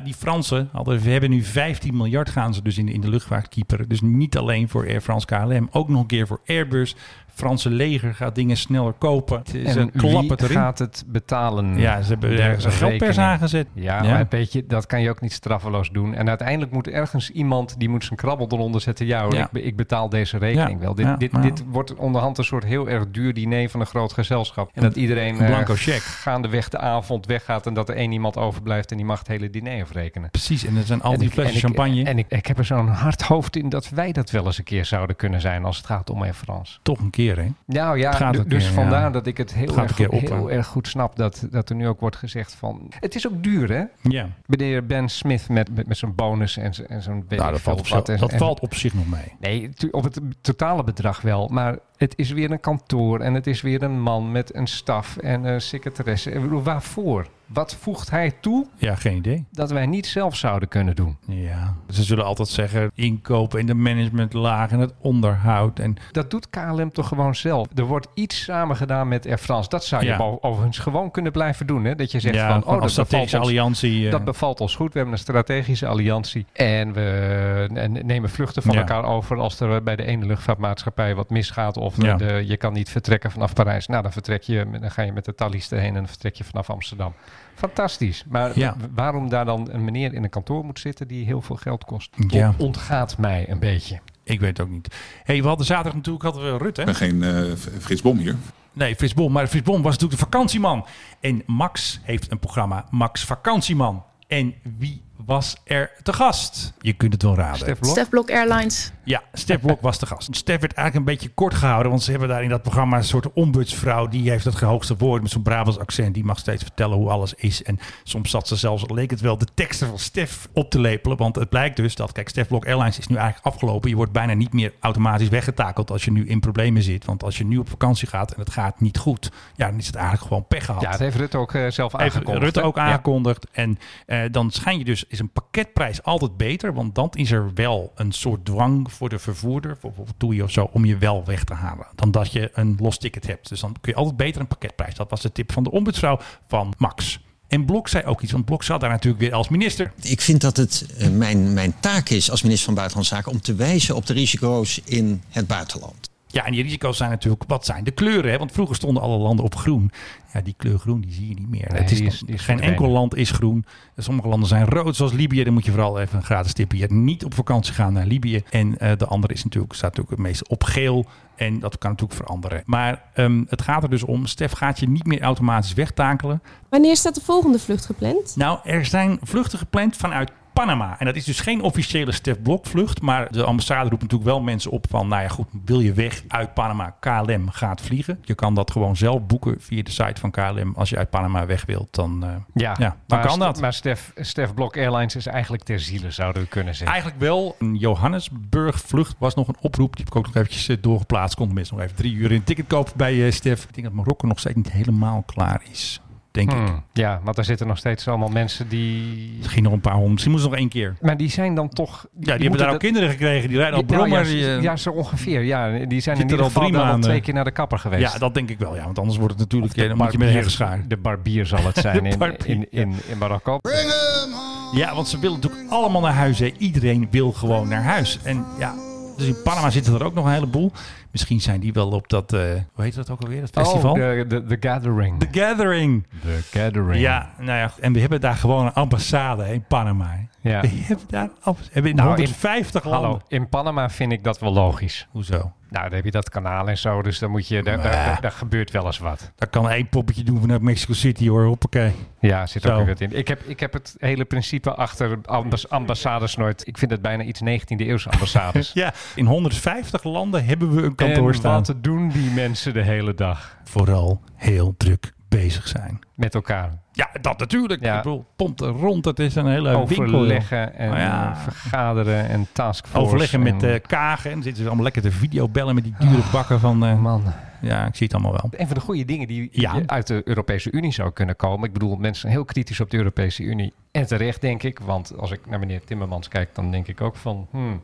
Die Fransen hadden, we hebben nu 15 miljard gaan ze dus in, in de luchtvaart kieperen. Dus niet alleen voor Air France KLM, ook nog een keer voor Airbus. Franse leger gaat dingen sneller kopen. Het is En een klap wie het erin. gaat het betalen? Ja, ze hebben ergens een geldpers aangezet. Ja, Ja. maar weet je, dat kan je ook niet straffeloos doen. En uiteindelijk moet ergens iemand, die moet zijn krabbel eronder zetten. Ja hoor, Ja. ik, ik betaal deze rekening wel. Dit, dit, dit wordt onderhand een soort heel erg duur diner van een groot gezelschap. En dat iedereen Een blanco eh, cheque. gaandeweg de avond weggaat. En dat er één iemand overblijft en die mag het hele diner afrekenen. Precies, en er zijn al die flessen champagne. En ik, ik heb er zo'n hard hoofd in dat wij dat wel eens een keer zouden kunnen zijn als het gaat om Air France. Toch een keer, hè? Nou ja, dus keer, vandaar ja. dat ik het heel, Het erg, goed- heel erg goed snap dat, dat er nu ook wordt gezegd van... Het is ook duur, hè? Ja. Meneer Ben Smith met, met, met zijn bonus en, en zo'n Nou, dat valt, op, En- dat en- valt op zich nog mee. Nee, op het totale bedrag wel. Maar het is weer een kantoor en het is weer een man met een staf en een secretaresse. Ik bedoel, waarvoor? Wat voegt hij toe Ja, geen idee. dat wij niet zelf zouden kunnen doen? Ja, ze zullen altijd zeggen inkopen en de managementlaag en het onderhoud. En Dat doet KLM toch gewoon zelf. Er wordt iets samen gedaan met Air France. Dat zou je Ja. overigens gewoon kunnen blijven doen. Hè? Dat je zegt ja, van, van oh, dat strategische bevalt ons alliantie. eh, Dat bevalt ons goed. We hebben een strategische alliantie. En we en nemen vluchten van Ja. elkaar over als er bij de ene luchtvaartmaatschappij wat misgaat. Of de, je kan niet vertrekken vanaf Parijs. Nou, dan, vertrek je, dan ga je met de Thalys erheen en dan vertrek je vanaf Amsterdam. Fantastisch. Maar Ja. waarom daar dan een meneer in een kantoor moet zitten die heel veel geld kost? Ja. On- Ontgaat mij een beetje. ik weet het ook niet. hey, we hadden zaterdag natuurlijk hadden we Rutte. Ik ben geen eh, Frits Bom hier. Nee, Frits Bom. Maar Frits Bom was natuurlijk de vakantieman. En Max heeft een programma, Max Vakantieman. En wie was er te gast? Je kunt het wel raden. Stef Blok? Stef Blok Airlines. Ja, Stef Blok was de gast. Stef werd eigenlijk een beetje kort gehouden, want ze hebben daar in dat programma een soort ombudsvrouw. Die heeft het hoogste woord met zo'n Brabants accent. Die mag steeds vertellen hoe alles is. En soms zat ze zelfs, leek het wel, de teksten van Stef op te lepelen. Want het blijkt dus dat, kijk, Stef Blok Airlines is nu eigenlijk afgelopen. Je wordt bijna niet meer automatisch weggetakeld als je nu in problemen zit. Want als je nu op vakantie gaat en het gaat niet goed, ja, dan is het eigenlijk gewoon pech gehad. Ja, dat heeft Rutte ook eh, zelf Heeft aangekondigd. Rutte hè? ook Ja. aangekondigd. En eh, dan schijn je dus, is een pakketprijs altijd beter. Want dan is er wel een soort dwang voor de vervoerder, voor bijvoorbeeld TUI of zo, om je wel weg te halen. Dan dat je een los ticket hebt. Dus dan kun je altijd beter een pakketprijs. Dat was de tip van de ombudsvrouw van Max. En Blok zei ook iets, want Blok zat daar natuurlijk weer als minister. Ik vind dat het eh, mijn, mijn taak is als minister van Buitenlandse Zaken om te wijzen op de risico's in het buitenland. Ja, en die risico's zijn natuurlijk, wat zijn de kleuren? Hè? Want vroeger stonden alle landen op groen. Ja, die kleur groen, die zie je niet meer. Nee, het is, die nog- is- die is geen verdwenen. enkel land is groen. Sommige landen zijn rood, zoals Libië. Dan moet je vooral even een gratis tipje. Je niet op vakantie gaan naar Libië. En eh, de andere is natuurlijk, staat natuurlijk het meeste op geel. En dat kan natuurlijk veranderen. Maar ehm, het gaat er dus om, Stef gaat je niet meer automatisch wegtakelen. Wanneer staat de volgende vlucht gepland? Nou, er zijn vluchten gepland vanuit Panama. En dat is dus geen officiële Stef Blok vlucht. Maar de ambassade roept natuurlijk wel mensen op van... nou ja, goed, wil je weg uit Panama? KLM gaat vliegen. Je kan dat gewoon zelf boeken via de site van KLM. Als je uit Panama weg wilt, dan, eh, Ja, ja, dan kan dat. Maar Stef, Stef Blok Airlines is eigenlijk ter ziele, zouden we kunnen zeggen. Eigenlijk wel. Een Johannesburg vlucht was nog een oproep. Die heb ik ook nog eventjes eh, doorgeplaatst. Kon tenminste nog even drie uur een ticket kopen bij eh, Stef. Ik denk dat Marokko nog steeds niet helemaal klaar is. Denk ik. Hmm, Ja, want daar zitten nog steeds allemaal mensen die... Misschien nog een paar honderd. Misschien moest nog één keer. Maar die zijn dan toch... Ja, die, hebben daar ook kinderen gekregen. Die rijden al Ja, brommer. ja, die, eh, ja, zo ongeveer. Ja, die zijn in ieder er al geval al maanden. twee keer naar de kapper geweest. Ja, dat denk ik wel. Ja, want anders wordt het natuurlijk. Eh, dan moet je met een hersenschaar. De barbier zal het [laughs] zijn in, in, in, in Marokko. Ja, want ze willen natuurlijk allemaal naar huis. Hè. Iedereen wil gewoon naar huis. En ja, dus in Panama zitten er ook nog een heleboel. Misschien zijn die wel op dat, eh, hoe heet dat ook alweer? Dat festival? Oh, de, de, de Gathering. The Gathering. The Gathering. Ja, nou ja, en we hebben daar gewoon een ambassade in Panama. Ja. [laughs] We hebben daar hebben in Nou, in- 150 landen. Hallo, in Panama vind ik dat wel logisch. Hoezo? Nou, dan heb je dat kanaal en zo, dus dan moet je, daar, daar, daar- daar gebeurt wel eens wat. Dat kan één poppetje doen vanuit Mexico City hoor. Hoppakee. Ja, zit Zo. ook weer wat in. Ik heb, ik heb het hele principe achter ambas- ambassades nooit. Ik vind het bijna iets 19e eeuwse ambassades. [laughs] Ja, in 150 landen hebben we een kantoor en staan. wat doen die mensen de hele dag Vooral heel druk bezig zijn. met elkaar? Ja, dat natuurlijk. Ja. Ik bedoel, pompt rond. Het is een hele winkel. Overleggen en Nou ja. eh, vergaderen en taskforce. Overleggen met en- eh Kagen. En zitten ze allemaal lekker te videobellen met die dure bakken van... eh, Man, ja, ik zie het allemaal wel. een van de goede dingen die Ja. uit de Europese Unie zou kunnen komen. Ik bedoel, mensen zijn heel kritisch op de Europese Unie. En terecht, denk ik. Want als ik naar meneer Timmermans kijk, dan denk ik ook van... Hmm.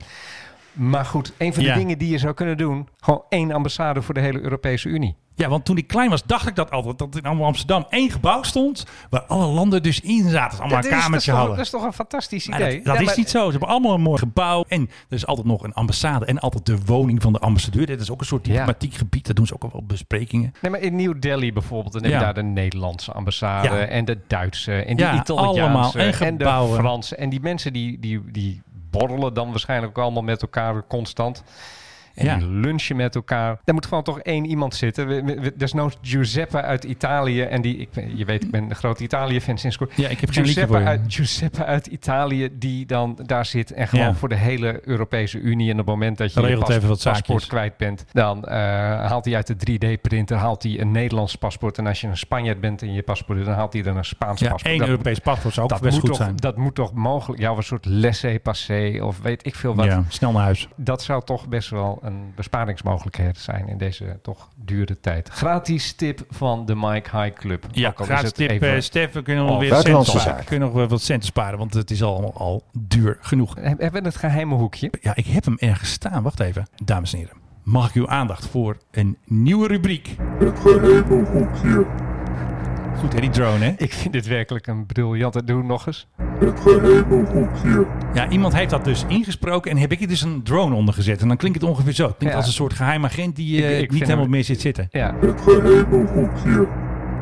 Maar goed, een van de Ja. dingen die je zou kunnen doen... gewoon één ambassade voor de hele Europese Unie. Ja, want toen ik klein was, dacht ik dat altijd. Dat in Amsterdam één gebouw stond. Waar alle landen dus in zaten. Allemaal een is- kamertje dat is toch- hadden. Dat is toch een fantastisch idee? dat dat Ja, is maar- niet zo. Ze hebben allemaal een mooi gebouw. En er is altijd nog een ambassade. En altijd de woning van de ambassadeur. Dit is ook een soort Ja. diplomatiek gebied. Daar doen ze ook al wel besprekingen. Nee, maar in New Delhi bijvoorbeeld, dan heb je daar de Nederlandse ambassade en de Duitse en de Ja, Italiaanse allemaal. En en, de. Franse. En die mensen die, die, die borrelen dan waarschijnlijk ook allemaal met elkaar constant. En Ja. lunchen met elkaar. Daar moet gewoon toch één iemand zitten. We- we- we- Desnoods Giuseppe uit Italië. En die, ik, je weet, ik ben een grote Italië-fan sinds kort. Ja, ik heb Giuseppe uit, Giuseppe uit Italië, die dan daar zit en gewoon Ja. voor de hele Europese Unie. En op het moment dat je je Regelt pas- even wat paspoort zaakjes. kwijt bent, dan eh, haalt hij uit de 3D-printer haalt hij een Nederlands paspoort. En als je een Spanjaard bent en je paspoort, dan haalt hij er een Spaans Ja, paspoort. één Dat- Europees paspoort zou ook dat best moet goed toch, zijn. Dat moet toch mogelijk, ja, een soort laissez-passer of weet ik veel wat. Ja, snel naar huis. Dat zou toch best wel een besparingsmogelijkheid zijn in deze toch dure tijd. Gratis tip van de Mike High Club. Ja, al gratis tip. even- eh, Stef, we kunnen nog Oh, weer centen sparen. kunnen nog wel wat centen sparen, want het is allemaal al duur genoeg. Heb- Hebben we het geheime hoekje? Ja, ik heb hem ergens staan. Wacht even. Dames en heren, mag ik uw aandacht voor een nieuwe rubriek? Het geheime hoekje. Goed, hè, die drone, hè? Ik vind dit werkelijk een briljante. Doe nog eens. Het geheime hoekje. Ja, iemand heeft dat dus ingesproken en heb ik er dus een drone onder gezet. En dan klinkt het ongeveer zo. Het klinkt Ja. als een soort geheim agent die eh, Ik- ik niet helemaal hem- meer zit zitten. Ja. Het geheime hoekje.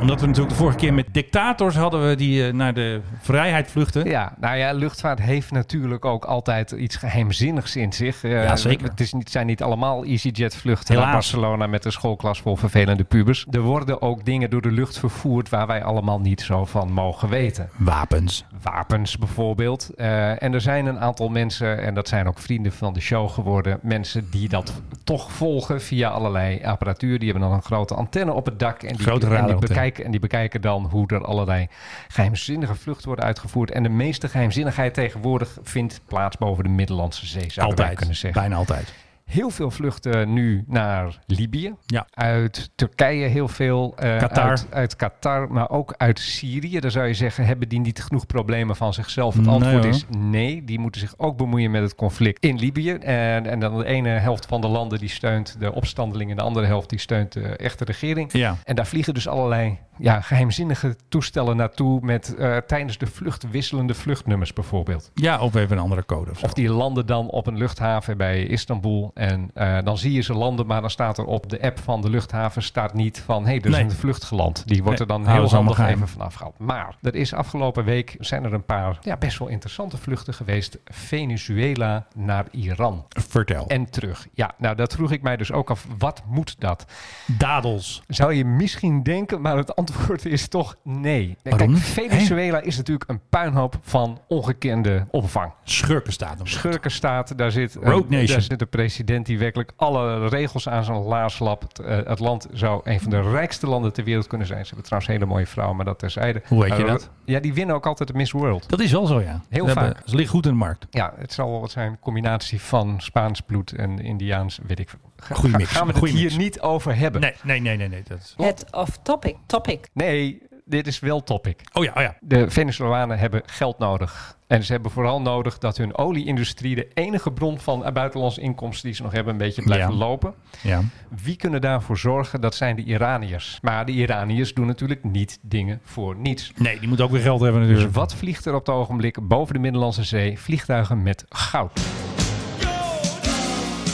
Omdat we natuurlijk de vorige keer met dictators hadden we die eh, naar de vrijheid vluchten. Ja, nou ja, luchtvaart heeft natuurlijk ook altijd iets geheimzinnigs in zich. Eh, Ja, zeker. Het is niet, zijn niet allemaal EasyJet vluchten Helaas. naar Barcelona met een schoolklas vol vervelende pubers. Er worden ook dingen door de lucht vervoerd waar wij allemaal niet zo van mogen weten. Wapens. Wapens bijvoorbeeld. Eh, en er zijn een aantal mensen, en dat zijn ook vrienden van de show geworden, mensen die dat toch volgen via allerlei apparatuur. Die hebben dan een grote antenne op het dak en die, Grote en die, radioantenne. Bekijken, en die bekijken dan hoe er allerlei geheimzinnige vluchten worden uitgevoerd. En de meeste geheimzinnigheid tegenwoordig vindt plaats boven de Middellandse Zee, wij Altijd. kunnen zeggen. Bijna altijd. Heel veel vluchten nu naar Libië. Ja. Uit Turkije heel veel. eh, Qatar. Uit, uit Qatar, maar ook uit Syrië. Daar zou je zeggen, hebben die niet genoeg problemen van zichzelf? Het antwoord is nee. Die moeten zich ook bemoeien met het conflict in Libië. En, en dan de ene helft van de landen die steunt de opstandelingen. De andere helft die steunt de echte regering. Ja. En daar vliegen dus allerlei ja, geheimzinnige toestellen naartoe... met eh, tijdens de vlucht wisselende vluchtnummers bijvoorbeeld. Ja, of even een andere code. Of die landen dan op een luchthaven bij Istanbul. En eh, dan zie je ze landen, maar dan staat er op de app van de luchthaven staat niet van... hé, hey, er is Nee. een vlucht geland. Die wordt Nee, er dan heel handig even vanaf gehaald. Maar er is afgelopen week zijn er een paar ja, best wel interessante vluchten geweest. Venezuela naar Iran. Vertel. En terug. Ja, nou dat vroeg ik mij dus ook af. Wat moet dat? Dadels. Zou je misschien denken, maar het antwoord is toch nee. Waarom Kijk? Venezuela is natuurlijk een puinhoop van ongekende omvang. Schurkenstaat. Schurkenstaat, daar zit, een, daar zit een president die werkelijk alle regels aan zijn laars lapt. Eh, het land zou een van de rijkste landen ter wereld kunnen zijn. Ze hebben trouwens hele mooie vrouwen, maar dat terzijde. Hoe weet je Eh, dat? Ja, die winnen ook altijd de Miss World. Dat is wel zo, ja. Heel Ze hebben- vaak. Ze liggen goed in de markt. Ja, het zal wel wat zijn. Een combinatie van Spaans bloed en Indiaans, weet ik veel. Ga- Goeie mix, Gaan we het goeie hier mix. niet over hebben? Nee, nee, nee, nee. nee dat is... Het of topic. Topic. Nee, dit is wel topic. Oh ja, oh ja. De Venezolanen hebben geld nodig. En ze hebben vooral nodig dat hun olieindustrie, de enige bron van buitenlandse inkomsten die ze nog hebben, een beetje blijft Ja. lopen. ja. Wie kunnen daarvoor zorgen? Dat zijn de Iraniërs. Maar de Iraniërs doen natuurlijk niet dingen voor niets. Nee, die moet ook weer geld hebben Dus natuurlijk. wat vliegt er op het ogenblik boven de Middellandse Zee? Vliegtuigen met goud.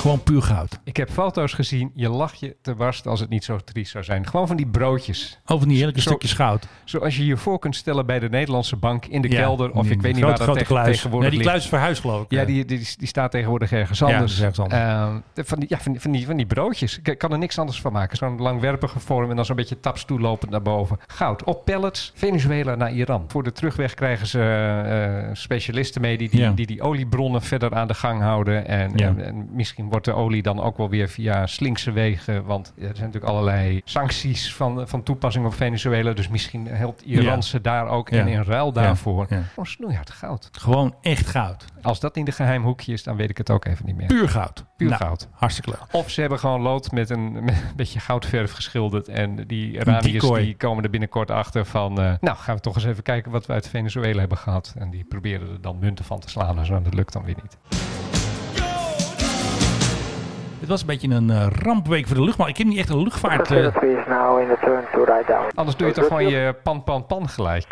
Gewoon puur goud. Ik heb foto's gezien. Je lacht je te barsten als het niet zo triest zou zijn. Gewoon van die broodjes. Over die heerlijke Zo- stukjes goud. Zoals je je voor kunt stellen bij de Nederlandse bank in de Ja, kelder. Of die ik weet niet grote, waar dat tegen- kluis. tegenwoordig Nee, die kluis is verhuisd geloof ik. Ja, die, die, die staat tegenwoordig ergens anders. Ehm, van, die, ja, van, die, van, die, van die broodjes. Ik kan er niks anders van maken. Zo'n langwerpige vorm en dan zo'n beetje taps toelopend naar boven. Goud op pallets. Venezuela naar Iran. Voor de terugweg krijgen ze eh, specialisten mee die die, Ja. die die oliebronnen verder aan de gang houden. En, en, en misschien wordt de olie dan ook wel weer via slinkse wegen. Want er zijn natuurlijk allerlei sancties van, van toepassing op Venezuela. Dus misschien helpt Iran ze daar ook Ja. en in ruil daarvoor. Ja. Gewoon snoeihard goud. Gewoon echt goud. Als dat niet een geheim hoekje is, dan weet ik het ook even niet meer. Puur goud. Puur Nou, goud. Hartstikke leuk. Of ze hebben gewoon lood met een, [laughs] met een beetje goudverf geschilderd. En die Iraniërs die komen er binnenkort achter van... eh, nou, gaan we toch eens even kijken wat we uit Venezuela hebben gehad. En die proberen er dan munten van te slaan. En dat lukt dan weer niet. Het was een beetje een eh, rampweek voor de luchtmacht. Ik heb niet echt een luchtvaart... eh, Anders doe je toch gewoon je pan, pan, pan gelijk.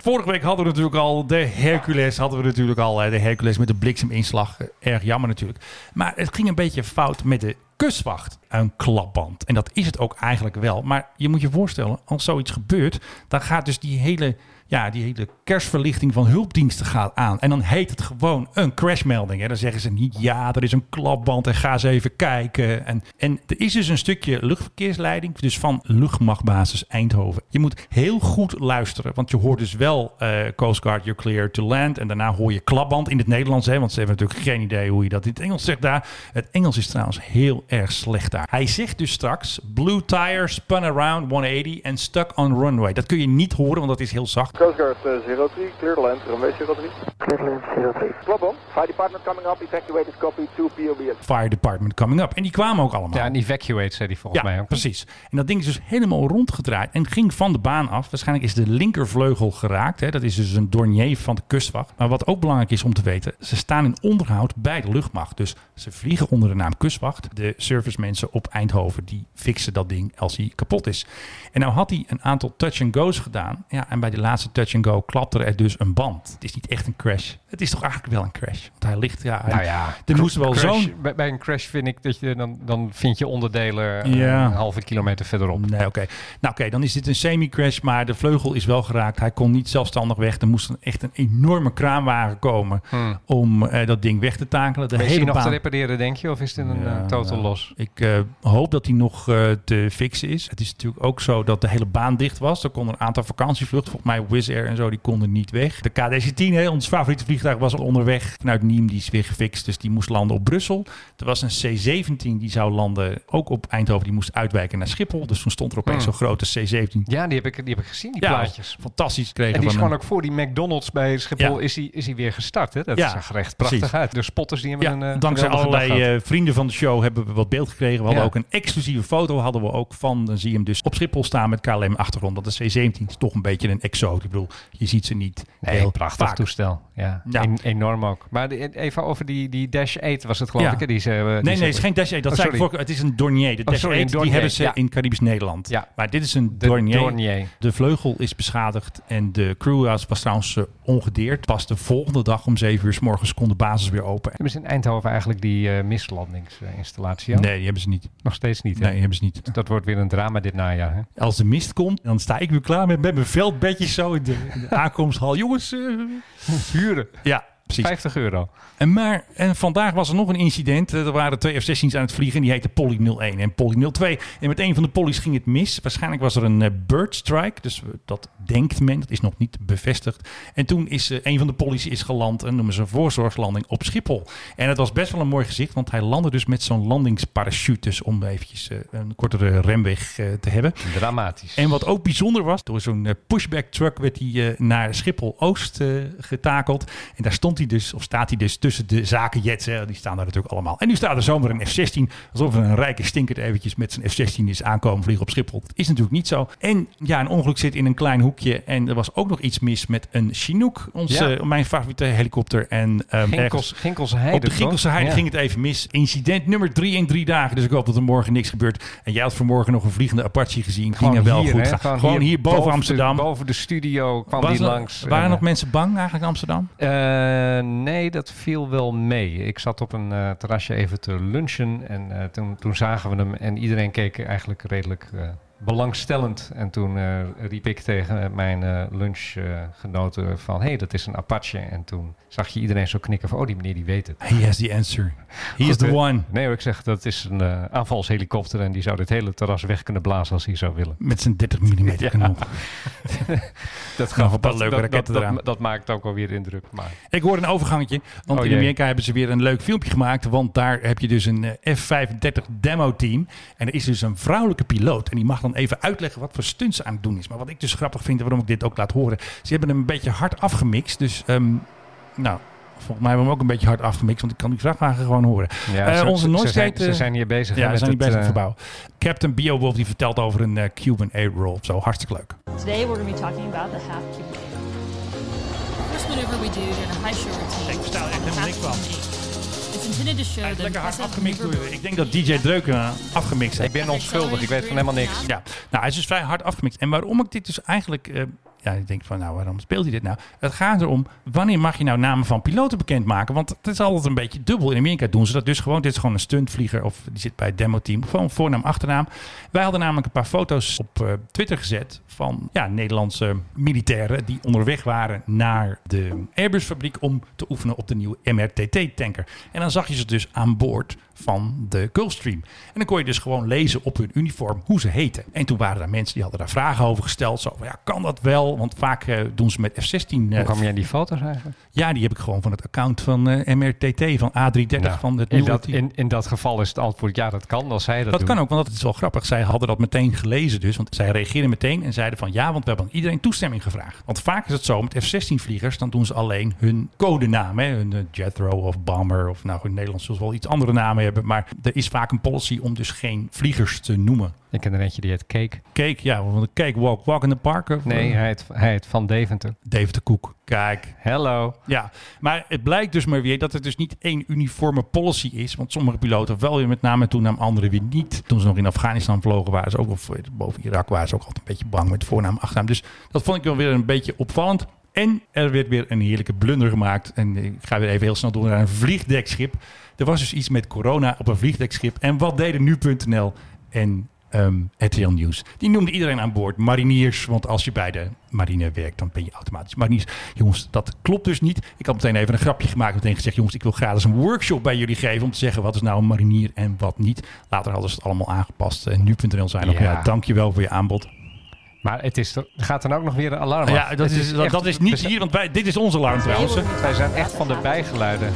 Vorige week hadden we natuurlijk al de Hercules. Hadden we natuurlijk al hè, de Hercules met de blikseminslag. Eh, Erg jammer natuurlijk. Maar het ging een beetje fout met de kustwacht. Een klapband. En dat is het ook eigenlijk wel. Maar je moet je voorstellen, als zoiets gebeurt, dan gaat dus die hele, ja, die hele kerstverlichting van hulpdiensten gaat aan. En dan heet het gewoon een crashmelding. Hè. Dan zeggen ze niet, ja, er is een klapband en ga eens even kijken. En, en er is dus een stukje luchtverkeersleiding, dus van luchtmachtbasis Eindhoven. Je moet heel goed luisteren, want je hoort dus wel eh, Coast Guard, you're clear to land. En daarna hoor je klapband in het Nederlands, hè, want ze hebben natuurlijk geen idee hoe je dat in het Engels zegt daar. Het Engels is trouwens heel erg slecht daar. Hij zegt dus straks, blue tire spun around 180 and stuck on runway. Dat kun je niet horen, want dat is heel zacht. Coast Guard uh, 03, clear the land, runway 03. Clear the land 03. Klop Fire department coming up, evacuated copy, 2 POBS. Fire Department coming up. En die kwamen ook allemaal. Ja, een evacuate, zei hij volgens Ja, mij ook. precies. En dat ding is dus helemaal rondgedraaid en ging van de baan af. Waarschijnlijk is de linkervleugel geraakt. Hè. Dat is dus een dornier van de kustwacht. Maar wat ook belangrijk is om te weten, ze staan in onderhoud bij de luchtmacht. Dus ze vliegen onder de naam kustwacht. De servicemensen op Eindhoven die fixen dat ding als hij kapot is. En nou had hij een aantal touch-and-go's gedaan. Ja, en bij de laatste touch-and-go klapte er dus een band. Het is niet echt een crash. Het is toch eigenlijk wel een crash. Want hij ligt, ja... hij- Nou ja, er moest wel zo'n... Bij, bij een crash vind ik dat je dan, dan vind je onderdelen Ja. een halve kilometer verderop. Nee, oké. Nou, oké, dan is dit een semi-crash, maar de vleugel is wel geraakt. Hij kon niet zelfstandig weg. Er moest een, echt een enorme kraanwagen komen Hmm. om eh, dat ding weg te takelen. De hele nog baan. te repareren, denk je? Of is dit een Ja, eh, total nou, los? Ik eh, hoop dat hij nog te fixen is. Het is natuurlijk ook zo dat de hele baan dicht was. Er konden een aantal vakantievluchten, volgens mij Wizz Air en zo, die konden niet weg. De KDC-10, hè, ons favoriete vliegtuig, was al onderweg vanuit Nîmes. Die is weer gefixt, dus die moest landen op Brussel. Er was een C-17 die zou landen, ook op Eindhoven. Die moest uitwijken naar Schiphol. Dus toen stond er opeens Hmm. zo'n grote C-17. Ja, die heb ik, die heb ik gezien, die Ja, plaatjes. Fantastisch kregen En die is gewoon een- ook voor die McDonald's bij Schiphol Ja. is, die, is die weer gestart. Hè? Dat Ja, zag er echt prachtig precies. uit. De spotters die hebben Ja, een eh, dankzij allerlei eh, vrienden van de show hebben we wat beeld gekregen. We hadden ook een exclusieve foto hadden we ook van. Dan zie je hem dus op Schiphol staan met KLM achtergrond. Dat de C-17 is toch een beetje een exoot. Ik bedoel, je ziet ze niet Nee, heel een prachtig vaak. toestel. Ja, Ja. En- enorm ook. Maar de- even over die, die Dash 8 was het geloof Ja. ik. hè? Die ze, die Nee, ze nee, het is geen Dash 8. Dat Oh, zei ik Het is een Dornier. De Oh, Dash sorry, een 8 die hebben ze ja. in Caribisch Nederland. Ja. Maar dit is een De Dornier. Dornier. De vleugel is beschadigd en de crew was, trouwens eh, ongedeerd. Pas de volgende dag om 7 uur s morgens kon de basis weer open. Hebben ze in Eindhoven eigenlijk die mislandingsinstallatie? al? Nee, die hebben ze niet. Nog steeds niet. hè? Nee, die hebben ze niet. Dat wordt weer een drama dit najaar. Hè? Als de mist komt, dan sta ik weer klaar met, met mijn veldbedjes zo de, aankomsthal. Jongens, eh, Huren. ja, precies. 50 euro. En, maar, en vandaag was er nog een incident. Eh, Er waren twee F-16's aan het vliegen. En die heette Polly 01 en Polly 02. En met een van de Polly's ging het mis. Waarschijnlijk was er een eh, bird strike. Dus eh, dat denkt men. Dat is nog niet bevestigd. En toen is een van de Polly's is geland. En noemen ze een voorzorgslanding op Schiphol. En het was best wel een mooi gezicht. Want hij landde dus met zo'n landingsparachute. Dus om eventjes een kortere remweg te hebben. Dramatisch. En wat ook bijzonder was, door zo'n pushback truck werd hij naar Schiphol-Oost eh, getakeld. En daar stond hij dus, of staat hij dus tussen de zakenjets. Hè, die staan daar natuurlijk allemaal. En nu staat er zomaar een F-16. Alsof er een rijke stinkert eventjes met zijn F-16 is aankomen vliegen op Schiphol. Dat is natuurlijk niet zo. En ja, een ongeluk zit in een klein hoekje. En er was ook nog iets mis met een Chinook. Onze, Ja. mijn favoriete helikopter. En, ehm, Ginkels, ergens- Ginkelse Heide. op de? Ginkelse Heide Ja. ging het even mis. Incident nummer drie in drie dagen. Dus ik hoop dat er morgen niks gebeurt. En jij had vanmorgen nog een vliegende Apache gezien. Ging er wel hier, goed hè? Gewoon, hier, boven, Amsterdam. boven de studio kwam Was die langs. Waren En, nog eh, mensen bang eigenlijk in Amsterdam? Eh, nee, dat viel wel mee. Ik zat op een eh, terrasje even te lunchen en eh, toen, toen zagen we hem en iedereen keek eigenlijk redelijk eh, belangstellend. En toen eh, riep ik tegen mijn eh, lunchgenoten van, hé, hey, dat is een Apache. En toen zag je iedereen zo knikken van, oh, die meneer die weet het. He has the answer. He is the eh, one. Nee, hoor, ik zeg, dat is een aanvalshelikopter en die zou dit hele terras weg kunnen blazen als hij zou willen. Met zijn 30 mm [laughs] Ja. kanon. [laughs] Dat, Nog een paar leuke raketten dat, eraan. dat, dat maakt ook alweer indruk. Maar Ik hoorde een overgangetje. Want Oh, in. Amerika hebben ze weer een leuk filmpje gemaakt. Want daar heb je dus een eh, F-35 demo team. En er is dus een vrouwelijke piloot. En die mag dan even uitleggen wat voor stunts ze aan het doen is. Maar wat ik dus grappig vind en waarom ik dit ook laat horen. Ze hebben hem een beetje hard afgemixt. Dus ehm, nou, volgens mij hebben we hem ook een beetje hard afgemixt. Want ik kan die vrachtwagen gewoon horen. Ja, Eh, ze- onze ze- ze zijn- ze zijn hier bezig, Ja, met zijn hier het, bezig met eh, verbouwen. Captain Beowulf die vertelt over een eh, Cuban A-roll. Zo, hartstikke leuk. Today we're going to be talking about the half cube. First maneuver we do during a high shore routine. Ik versta er echt helemaal niks van. Show the Lekker hard afgemixt door maneuver- je. Ik denk dat DJ Dreuken eh, afgemixt heeft. Ik ben onschuldig, ik weet van helemaal niks. Ja, nou, hij is dus vrij hard afgemixt. En waarom ik dit dus eigenlijk... ja, ik denk van, nou, waarom speelt hij dit nou? Het gaat erom, wanneer mag je nou namen van piloten bekendmaken? Want het is altijd een beetje dubbel. In Amerika doen ze dat dus gewoon. Dit is gewoon een stuntvlieger of die zit bij het demo-team. Gewoon voornaam, achternaam. Wij hadden namelijk een paar foto's op eh, Twitter gezet van ja, Nederlandse militairen die onderweg waren naar de Airbus-fabriek om te oefenen op de nieuwe MRTT-tanker. En dan zag je ze dus aan boord van de Gulfstream. En dan kon je dus gewoon lezen op hun uniform hoe ze heten. En toen waren er mensen die hadden daar vragen over gesteld. Zo van, ja, kan dat wel? Want vaak eh, doen ze met F-16... eh, Hoe kwam aan die foto's eigenlijk? ja, die heb ik gewoon van het account van eh, MRTT, van A330, Nou, van het in, dat, in, in dat geval is het antwoord ja, dat kan. Als zij dat, Dat doen. kan ook, want dat is wel grappig. Zij hadden dat meteen gelezen dus. Want zij reageerden meteen en zeiden van ja, want we hebben aan iedereen toestemming gevraagd. Want vaak is het zo met F-16-vliegers, dan doen ze alleen hun codenaam. Hè? Hun Jethro of Bomber of nou in het Nederlands zullen ze wel iets andere namen hebben. Maar er is vaak een policy om dus geen vliegers te noemen. Ik ken er eentje die heet Cake. Cake, ja, want Cake Walk, Walk in the Park. Of, Nee, eh, hij heet, hij heet Van Deventer. David de Koek. Kijk, Hello. Ja, maar het blijkt dus maar weer dat het dus niet één uniforme policy is. Want sommige piloten wel weer met name toen naam anderen weer niet. Toen ze nog in Afghanistan vlogen waren ze ook, of boven Irak waren ze ook altijd een beetje bang met voornaam achternaam. Dus dat vond ik wel weer een beetje opvallend. En er werd weer een heerlijke blunder gemaakt. En ik ga weer even heel snel door naar een vliegdekschip. Er was dus iets met corona op een vliegdekschip. En wat deden nu.nl en ehm RTL Nieuws? Die noemde iedereen aan boord mariniers. Want als je bij de marine werkt, dan ben je automatisch mariniers. Jongens, dat klopt dus niet. Ik had meteen even een grapje gemaakt. Meteen gezegd, jongens, ik wil gratis een workshop bij jullie geven. Om te zeggen, wat is nou een marinier en wat niet. Later hadden ze het allemaal aangepast. En nu.nl zei nog, Ja. ja, dankjewel voor je aanbod. Maar het is, er gaat dan ook nog weer een alarm af. Ja, dat is, dat, echt- dat is niet hier, want wij, dit is onze alarm trouwens. Wij zijn echt van de bijgeluiden.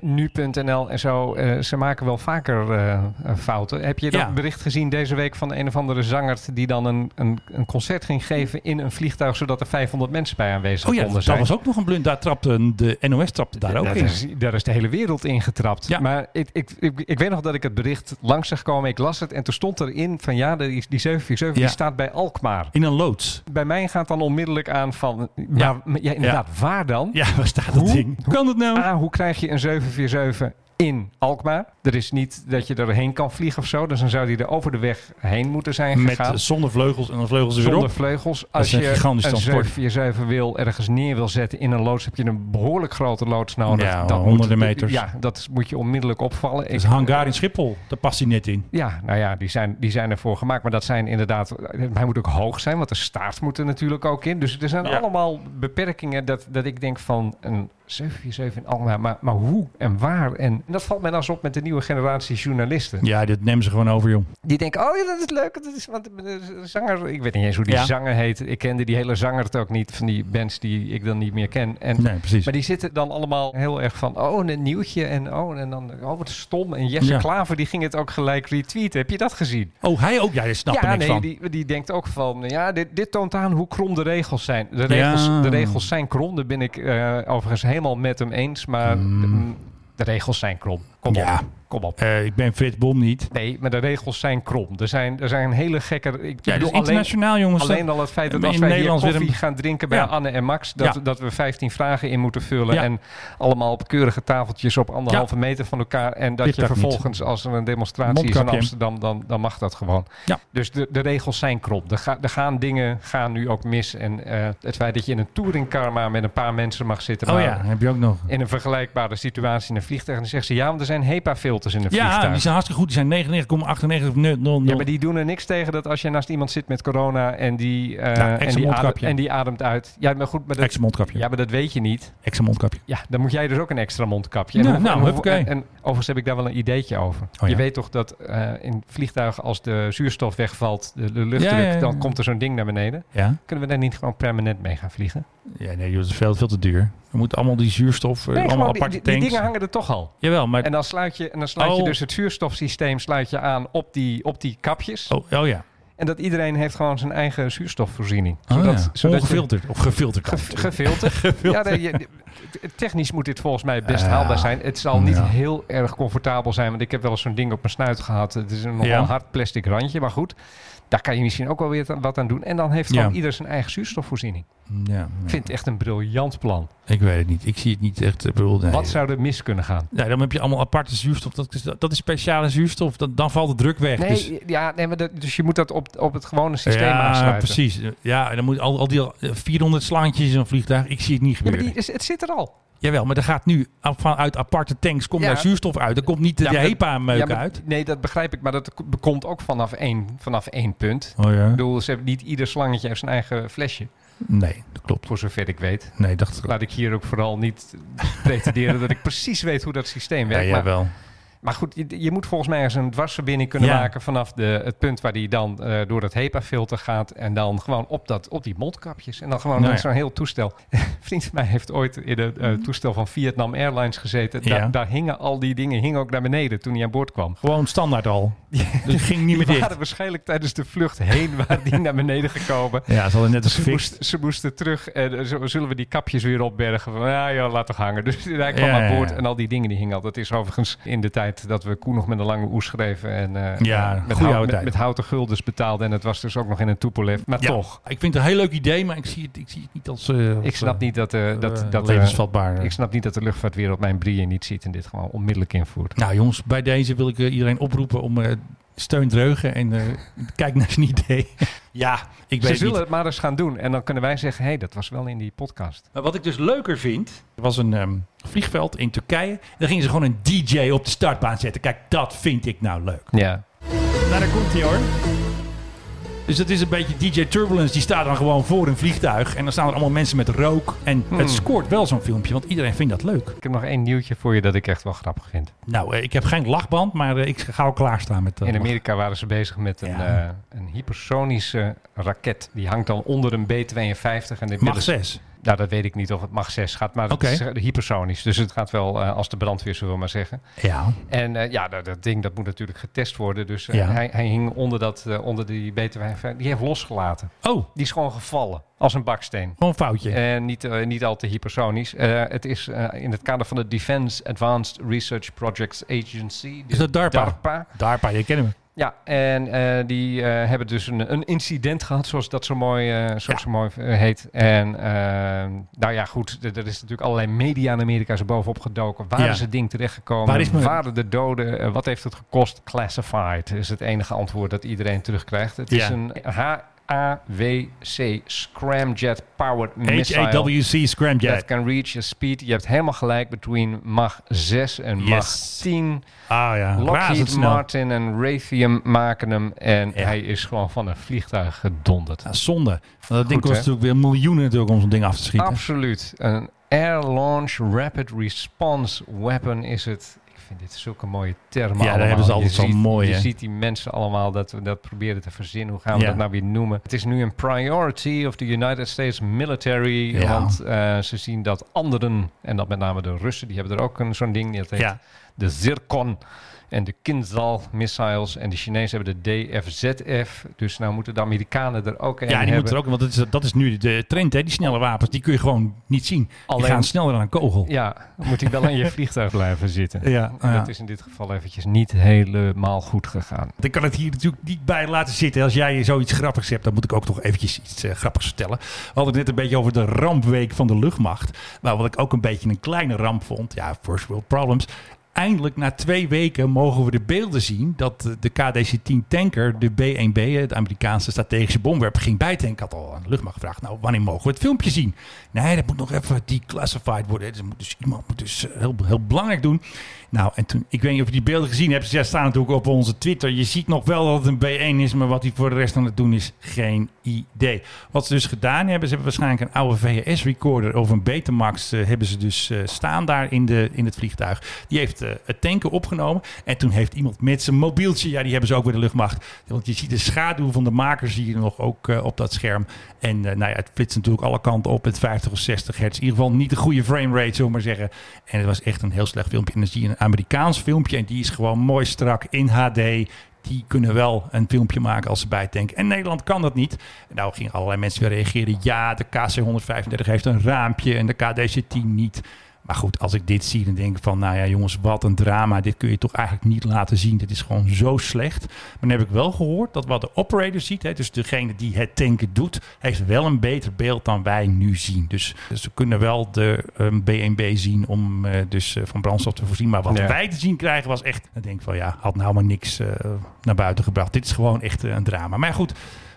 Nu.nl en zo, eh, ze maken wel vaker eh, fouten. Heb je dat Ja. bericht gezien deze week van een of andere zanger die dan een, een, een concert ging geven in een vliegtuig zodat er 500 mensen bij aanwezig Oh ja, konden dat zijn? was ook nog een blund. Daar trapte de NOS trapte daar ook daar, in. is, daar is de hele wereld in getrapt. Ja. Maar ik, ik, ik, ik weet nog dat ik het bericht langs zag komen. Ik las het en toen stond erin van ja, die, die 747 Ja. die staat bij Alkmaar. In een loods. Bij mij gaat dan onmiddellijk aan van, Ja. ja, maar, ja inderdaad, waar dan? Ja, waar staat dat Hoe? ding? Hoe kan dat nou? Hoe krijg je een 747 in Alkmaar? Er is niet dat je erheen kan vliegen of zo. Dus dan zou die er over de weg heen moeten zijn Met gegaan. eh, zonder vleugels en dan vleugels er weer Zonder op. vleugels. Als je een transport. 747 wil ergens neer wil zetten in een loods, heb je een behoorlijk grote loods nodig. Ja, Dat honderden moet, meters. Ja, dat moet je onmiddellijk opvallen. Dus Ik- hangar in Schiphol, daar past hij net in. ja, nou ja, die zijn, die zijn ervoor gemaakt. Maar dat zijn inderdaad... Hij moet ook hoog zijn, want de staart moet er natuurlijk ook in. Dus er zijn Ja. allemaal beperkingen dat, dat ik denk van... een 747 in Alkmaar, maar, maar hoe en waar? En, en dat valt mij dan eens op met de nieuwe generatie journalisten. Ja, dit nemen ze gewoon over, joh. Die denken, oh ja, dat is leuk. Dat is, want de zanger, ik weet niet eens hoe die Ja. zanger heet. Ik kende die hele zanger het ook niet, van die bands die ik dan niet meer ken. En, Nee, precies. Maar die zitten dan allemaal heel erg van, oh, een nieuwtje. En, oh, en dan, oh, wat stom. En Jesse Ja. Klaver, die ging het ook gelijk retweeten. Heb je dat gezien? Oh, hij ook? Ja, daar snap ja, niks nee, van. die, die denkt ook van, ja, dit, dit toont aan hoe krom de regels zijn. De regels, Ja. de regels zijn krom, daar ben ik eh, overigens helemaal met hem eens. Maar Mm. de, de regels zijn krom. Kom Ja. op, kom op. Eh, ik ben Frits Bom niet. Nee, maar de regels zijn krom. Er zijn, er zijn hele gekke... Ik Ja, bedoel, dus alleen, internationaal, jongens. alleen al het feit dat als wij weer koffie een- gaan drinken bij Ja. Anne en Max... Dat, Ja. dat we 15 vragen in moeten vullen... Ja. en allemaal op keurige tafeltjes op anderhalve meter van elkaar... en dat Dit je dat niet. vervolgens, als er een demonstratie is in. Amsterdam... dan, dan mag dat gewoon. Ja. Dus de, de regels zijn krom. Er, ga, er gaan dingen gaan nu ook mis. En eh, het feit dat je in een touringcar maar met een paar mensen mag zitten... Oh maar ja, heb je ook nog. in een vergelijkbare situatie in een vliegtuig... en dan zegt ze, ja, want er zijn HEPA-filters in Ja, vliegtuig. die zijn hartstikke goed. Die zijn 99,98 of 0. Ja, maar die doen er niks tegen dat als je naast iemand zit met corona en die, eh, Ja, en die, ademt, en die ademt uit. Ja, maar goed, maar dat, Extra mondkapje. ja, maar dat weet je niet. Extra mondkapje. Ja, dan moet jij dus ook een extra mondkapje. Ja, hoe- nou, huppakee. en, en overigens heb ik daar wel een ideetje over. Oh, Je ja. weet toch dat eh, in vliegtuigen als de zuurstof wegvalt, de, de luchtdruk, Ja, ja, ja. dan komt er zo'n ding naar beneden. Ja? Kunnen we daar niet gewoon permanent mee gaan vliegen? Ja, nee, dat is veel, veel te duur. We moeten allemaal die zuurstof, eh, Nee, allemaal die, aparte die, die tanks. dingen hangen er toch al. Jawel, maar... En dan sluit je, en dan sluit je Oh. dus het zuurstofsysteem sluit je aan op die, op die kapjes. Oh, oh ja. En dat iedereen heeft gewoon zijn eigen zuurstofvoorziening. Oh, Zodat, ja. zodat je- Ongefilterd. Of gefilterd. kan Ge- natuurlijk. gefilterd. [laughs] Ja, nee, technisch moet dit volgens mij best haalbaar zijn. Het zal niet Ja. heel erg comfortabel zijn, want ik heb wel eens zo'n ding op mijn snuit gehad. Het is een nogal Ja. hard plastic randje, maar goed. Daar kan je misschien ook wel weer wat aan doen. En dan heeft Ja. gewoon ieder zijn eigen zuurstofvoorziening. Ja, ja. Ik vind het echt een briljant plan. Ik weet het niet. Ik zie het niet echt. Ik bedoel, nee. Wat zou er mis kunnen gaan? Nee, dan heb je allemaal aparte zuurstof. Dat is, dat is speciale zuurstof. Dan, dan valt de druk weg. Nee, dus, ja, nee maar dus je moet dat op, op het gewone systeem ja, aansluiten. precies. Ja, dan moet al, al die 400 slangetjes in zo'n vliegtuig. Ik zie het niet Ja, maar gebeuren. die, het zit er al. Jawel, maar er gaat nu vanuit aparte tanks komt Ja. daar zuurstof uit. Er komt niet de Ja, maar- HEPA-meuk Ja, uit. Nee, dat begrijp ik. Maar dat komt ook vanaf één, vanaf één punt. Oh ja? Ik bedoel, ze hebben niet ieder slangetje heeft zijn eigen flesje. Nee, dat klopt. Voor zover ik weet. Nee, dat Laat ik hier ook vooral niet pretenderen dat ik precies weet hoe dat systeem Ja, werkt. maar, jawel. Maar goed, je, je moet volgens mij eens een dwarsverbinding kunnen Ja. maken vanaf de, het punt waar die dan eh, door het HEPA-filter gaat. En dan gewoon op, dat, op die mondkapjes. En dan gewoon Nou ja. zo'n heel toestel. Een [laughs] vriend van mij heeft ooit in het eh, toestel van Vietnam Airlines gezeten. Ja. Daar, hingen al die dingen hingen ook naar beneden toen hij aan boord kwam. Gewoon standaard al. Dus [laughs] het ging niet meer dicht. waren waarschijnlijk tijdens de vlucht heen waren die [laughs] naar beneden gekomen. Ja, ze hadden net als Ze, moest, ze moesten terug en zo- zullen we die kapjes weer opbergen? Van, ja, ja, laat toch hangen. Dus hij kwam aan boord en al die dingen die hingen al. Dat is overigens in de tijd dat we Koen nog met een lange oe schreven. En eh, Ja, met, hout- met, houten guldens betaalde. En het was dus ook nog in een Tupolev. Maar Ja, toch, Ik vind het een heel leuk idee, maar ik zie het, ik zie het niet als, eh, ik snap eh, niet dat, eh, dat, dat, levensvatbaar. ik snap niet dat de luchtvaartwereld mijn brieën niet ziet en dit gewoon onmiddellijk invoert. Nou jongens, bij deze wil ik iedereen oproepen om steun dreugen en eh, kijk naar zijn idee. [laughs] ja, ik Ze weet zullen niet. het maar eens gaan doen. En dan kunnen wij zeggen, hé, hey, dat was wel in die podcast. Maar wat ik dus leuker vind, er was een ehm, vliegveld in Turkije. Daar gingen ze gewoon een DJ op de startbaan zetten. Kijk, dat vind ik nou leuk. Ja. Nou, daar komt hij hoor. Dus het is een beetje DJ Turbulence. Die staat dan gewoon voor een vliegtuig. En dan staan er allemaal mensen met rook. En Hmm. het scoort wel zo'n filmpje, want iedereen vindt dat leuk. Ik heb nog één nieuwtje voor je dat ik echt wel grappig vind. Nou, eh, ik heb geen lachband, maar eh, ik ga al klaarstaan met... eh, In Amerika waren ze bezig met een, Ja. een hypersonische raket. Die hangt dan onder een B-52. En dit Mag willen ze- 6. Nou, dat weet ik niet of het mag 6 gaat, maar het is eh, hypersonisch. Dus het gaat wel eh, als de brandweer, zullen we maar zeggen. Ja. En eh, ja, dat, dat ding dat moet natuurlijk getest worden. Dus Ja. hij, hij hing onder, dat, onder die B-52. Die heeft losgelaten. Oh, Die is gewoon gevallen. Als een baksteen. gewoon een foutje. En niet, niet al te hypersonisch. Het is in het kader van de Defense Advanced Research Projects Agency. Is dat DARPA? DARPA. DARPA, je kennen we. Ja, en eh, die eh, hebben dus een, een incident gehad, zoals dat zo mooi, eh, zo, Ja. zo mooi heet. En eh, nou ja, goed, er is natuurlijk allerlei media in Amerika zo bovenop gedoken. Waar Ja. is het ding terechtgekomen? Waar is mijn- Waren de doden? Wat heeft het gekost? Classified is het enige antwoord dat iedereen terugkrijgt. Het is een HAWC Scramjet Powered Missile. HAWC Scramjet. That can reach a speed. Je hebt helemaal gelijk between Mach 6 en Mach Yes. 10. Ah ja, Lockheed. Martin en Raytheon maken hem. En Ja. hij is gewoon van een vliegtuig gedonderd. Ja, zonde. Want dat ding kost natuurlijk weer miljoenen natuurlijk om zo'n ding af te schieten. Absoluut. Een Air Launch Rapid Response Weapon is het. Vind dit zulke mooie termen Ja, daar allemaal. hebben ze altijd zo mooi, Je ziet die mensen allemaal dat we dat proberen te verzinnen. Hoe gaan we Ja. dat nou weer noemen? Het is nu een priority of the United States military. Ja. Want eh, ze zien dat anderen, en dat met name de Russen, die hebben er ook een, zo'n ding. Dat heet Ja. de Zircon en de Kinzhal missiles. En de Chinezen hebben de DFZF. Dus nou moeten de Amerikanen er ook een Ja, die hebben. moeten er ook, want dat is, dat is nu de trend, hè? Die snelle wapens, die kun je gewoon niet zien. Die Alleen- gaan sneller dan een kogel. Ja, dan moet hij wel in je [laughs] vliegtuig blijven zitten. Ja. Dat is in dit geval eventjes niet helemaal goed gegaan. Ik kan het hier natuurlijk niet bij laten zitten. Als jij zoiets grappigs hebt, dan moet ik ook toch eventjes iets eh, grappigs vertellen. We hadden het net een beetje over de rampweek van de luchtmacht. Maar wat ik ook een beetje een kleine ramp vond. Ja, first world problems. Eindelijk na twee weken mogen we de beelden zien dat de KDC-10 tanker, de B-1B, eh, de Amerikaanse strategische bomwerper, ging bijtanken. Ik had al aan de luchtmacht gevraagd, nou wanneer mogen we het filmpje zien? Nee, dat moet nog even declassified worden. Dus, moet dus iemand moet dus eh, heel, heel belangrijk doen. Nou, en toen, ik weet niet of je die beelden gezien hebt. Ze staan natuurlijk op onze Twitter. Je ziet nog wel dat het een B1 is, maar wat hij voor de rest aan het doen is, geen idee. Wat ze dus gedaan hebben, ze hebben waarschijnlijk een oude VHS-recorder of een Betamax eh, hebben ze dus eh, staan daar in, de, in het vliegtuig. Die heeft het tanken opgenomen. En toen heeft iemand met zijn mobieltje, ja, die hebben ze ook weer de luchtmacht. Want je ziet de schaduw van de makers hier nog ook op dat scherm. En nou ja, het flitst natuurlijk alle kanten op met 50 of 60 hertz. In ieder geval niet de goede framerate, zullen we zeggen. En het was echt een heel slecht filmpje. En dan zie je een Amerikaans filmpje en die is gewoon mooi strak in HD. Die kunnen wel een filmpje maken als ze bijtanken. En Nederland kan dat niet. Nou gingen allerlei mensen weer reageren. Ja, de KC-135 heeft een raampje en de KDC-10 niet. Maar goed, als ik dit zie, dan denk ik van, nou ja jongens, wat een drama. Dit kun je toch eigenlijk niet laten zien. Dit is gewoon zo slecht. Maar dan heb ik wel gehoord dat wat de operator ziet, hè, dus degene die het tanken doet, heeft wel een beter beeld dan wij nu zien. Dus, dus we kunnen wel de um, BNB zien om uh, dus uh, van brandstof te voorzien. Maar wat Ja. wij te zien krijgen was echt, dan denk ik van ja, had nou maar niks uh, naar buiten gebracht. Dit is gewoon echt een drama. Maar goed,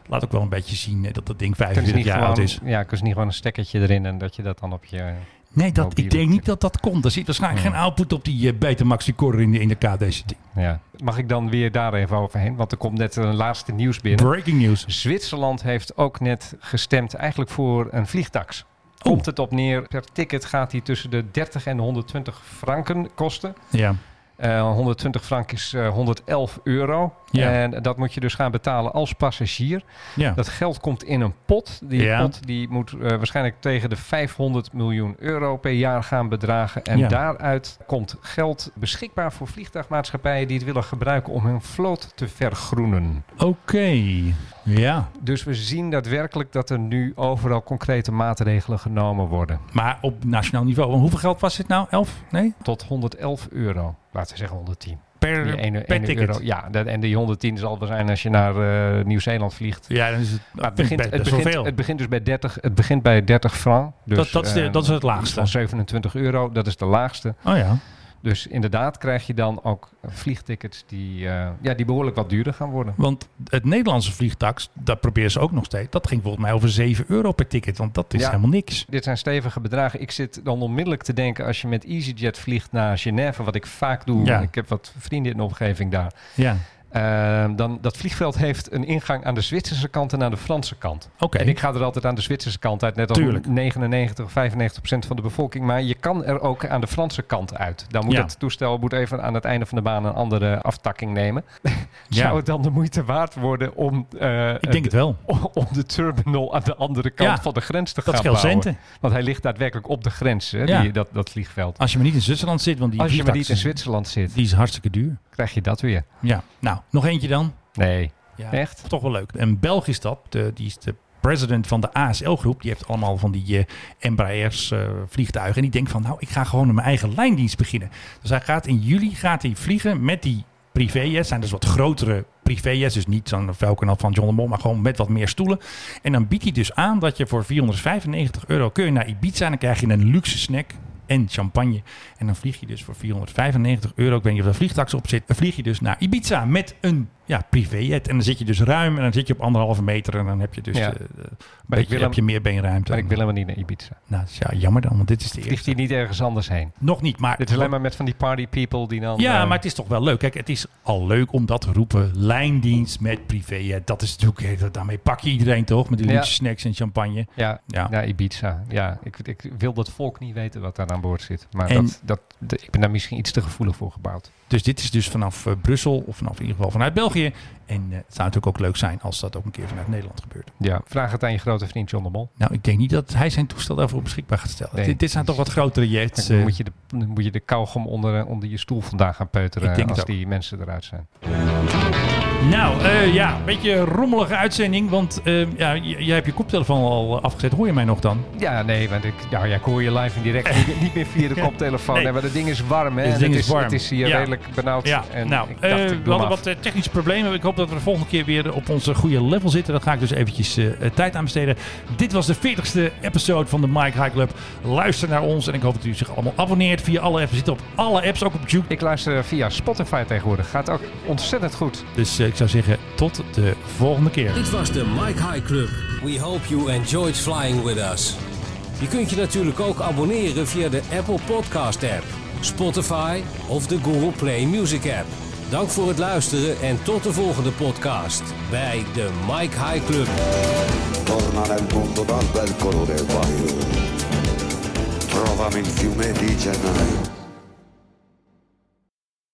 laat ook wel een beetje zien dat dat ding Kunnen ze 25 niet jaar gewoon, oud is. Ja, kun je niet gewoon een stekkertje erin en dat je dat dan op je... Nee, dat, mobiele ik denk niet dat dat komt. Er zit waarschijnlijk Ja. geen output op die uh, Betamax recorder in de, in de KDCT. Ja. Mag ik dan weer daar even overheen? Want er komt net een laatste nieuws binnen. Breaking news. Zwitserland heeft ook net gestemd eigenlijk voor een vliegtax. Oh. Komt het op neer, per ticket gaat die tussen de 30 en de 120 franken kosten. Ja. Eh, 120 frank is eh, 111 euro. Ja. En dat moet je dus gaan betalen als passagier. Ja. Dat geld komt in een pot. Die Ja. pot die moet eh, waarschijnlijk tegen de 500 miljoen euro per jaar gaan bedragen. En daaruit komt geld beschikbaar voor vliegtuigmaatschappijen die het willen gebruiken om hun vloot te vergroenen. Oké. Ja. Dus we zien daadwerkelijk dat er nu overal concrete maatregelen genomen worden. Maar op nationaal niveau. Hoeveel geld was dit nou? 11? Nee? Tot 111 euro. Laten we zeggen 110. Per, Die ene, per ene ticket. euro. Ja, dat- en die 110 zal wel zijn als je naar eh, Nieuw-Zeeland vliegt. Ja, dan is het, Maar het begint, het, begint, het begint dus bij 30, het begint bij 30 frank. Dus, Dat- dat is de- eh, dat is het laagste. Van 27 euro, dat is de laagste. Oh ja. Dus inderdaad krijg je dan ook vliegtickets die, eh, ja, die behoorlijk wat duurder gaan worden. Want het Nederlandse vliegtax, dat proberen ze ook nog steeds. Dat ging volgens mij over 7 euro per ticket. Want dat is Ja. helemaal niks. Dit zijn stevige bedragen. Ik zit dan onmiddellijk te denken als je met EasyJet vliegt naar Genève, wat ik vaak doe. Ja. Ik heb wat vrienden in de omgeving daar. Ja. Eh, dan, dat vliegveld heeft een ingang aan de Zwitserse kant en aan de Franse kant. Oké. En ik ga er altijd aan de Zwitserse kant uit, net als Tuurlijk. 99 of 95 procent van de bevolking. Maar je kan er ook aan de Franse kant uit. Dan moet Ja. het toestel moet even aan het einde van de baan een andere aftakking nemen. [laughs] Ja. Zou het dan de moeite waard worden om, eh, Ik denk het wel. [laughs] om de terminal aan de andere kant Ja. van de grens te Dat gaan bouwen? centen. Want hij ligt daadwerkelijk op de grens, hè, Ja. die, dat, dat vliegveld. Als je maar niet in Zwitserland zit, want die Als je maar niet in Zwitserland zit, Die is hartstikke duur. Krijg je dat weer. Ja. Nou, nog eentje dan. Nee, Ja. echt? Toch wel leuk. Een Belg is dat. De, die is de president van de ASL-groep. Die heeft allemaal van die eh Embraers eh, vliegtuigen. En die denkt van, nou, ik ga gewoon mijn eigen lijndienst beginnen. Dus hij gaat in juli gaat hij vliegen met die privéjets. zijn dus wat grotere privéjets. Dus niet zo'n Falcon van John de Mol, maar gewoon met wat meer stoelen. En dan biedt hij dus aan dat je voor 495 euro kun je naar Ibiza. En dan krijg je een luxe snack en champagne. En dan vlieg je dus voor 495 euro, ik weet niet of er vliegtax op zit, dan vlieg je dus naar Ibiza met een ja, privéjet. En dan zit je dus ruim en dan zit je op anderhalve meter en dan heb je dus Ja. eh, Maar ik beetje, wil heb je meer beenruimte. Maar ik wil helemaal niet naar Ibiza. Nou, ja, jammer dan, want dit is de Vliegt eerste. hij niet ergens anders heen? Nog niet, maar... Dit is alleen maar met van die party people die dan... Ja, eh, maar het is toch wel leuk. Kijk, het is al leuk om dat te roepen. Lijndienst met privéjet. Dat is natuurlijk... Daarmee pak je iedereen toch? Met die Ja. snacks en champagne. Ja, Ja. naar Ibiza. Ja, ik, ik wil dat volk niet weten wat daar aan boord zit. Maar En- dat, dat, ik ben daar misschien iets te gevoelig voor gebouwd. Dus dit is dus vanaf eh, Brussel, of vanaf in ieder geval vanuit België. En eh, het zou natuurlijk ook leuk zijn als dat ook een keer vanuit Nederland gebeurt. Ja, vraag het aan je grote vriend John de Mol. Nou, ik denk niet dat hij zijn toestel daarvoor beschikbaar gaat stellen. Nee. dit, dit zijn toch wat grotere jets. Dan eh. moet je de, moet je de kauwgom onder, eh, onder je stoel vandaan gaan peuteren als die mensen eruit zijn. Nou, eh, ja, een beetje een rommelige uitzending. Want eh, ja, jij hebt je koptelefoon al afgezet. Hoor je mij nog dan? Ja, nee, want ik, nou, ja, ik hoor je live en direct. niet, niet meer via de [laughs] koptelefoon. Nee. Nee, maar dat ding is warm, hè? Het ding het is warm. Het is hier Ja. redelijk benauwd. Ja, en nou, ik dacht, ik we hadden af. wat technische problemen. Ik hoop dat we de volgende keer weer op onze goede level zitten. Daar ga ik dus eventjes tijd aan besteden. Dit was de 40ste episode van de Mike High Club. Luister naar ons en ik hoop dat u zich allemaal abonneert via alle apps. We zitten op alle apps, ook op YouTube. Ik luister via Spotify tegenwoordig. Gaat ook ontzettend goed. Dus ik zou zeggen, tot de volgende keer. Dit was de Mike High Club. We hope you enjoyed flying with us. Je kunt je natuurlijk ook abonneren via de Apple Podcast app, Spotify of de Google Play Music app. Dank voor het luisteren en tot de volgende podcast bij de Mike High Club. Torna nel mondo dal bel colore guaio. Trovami il fiume di gennaio.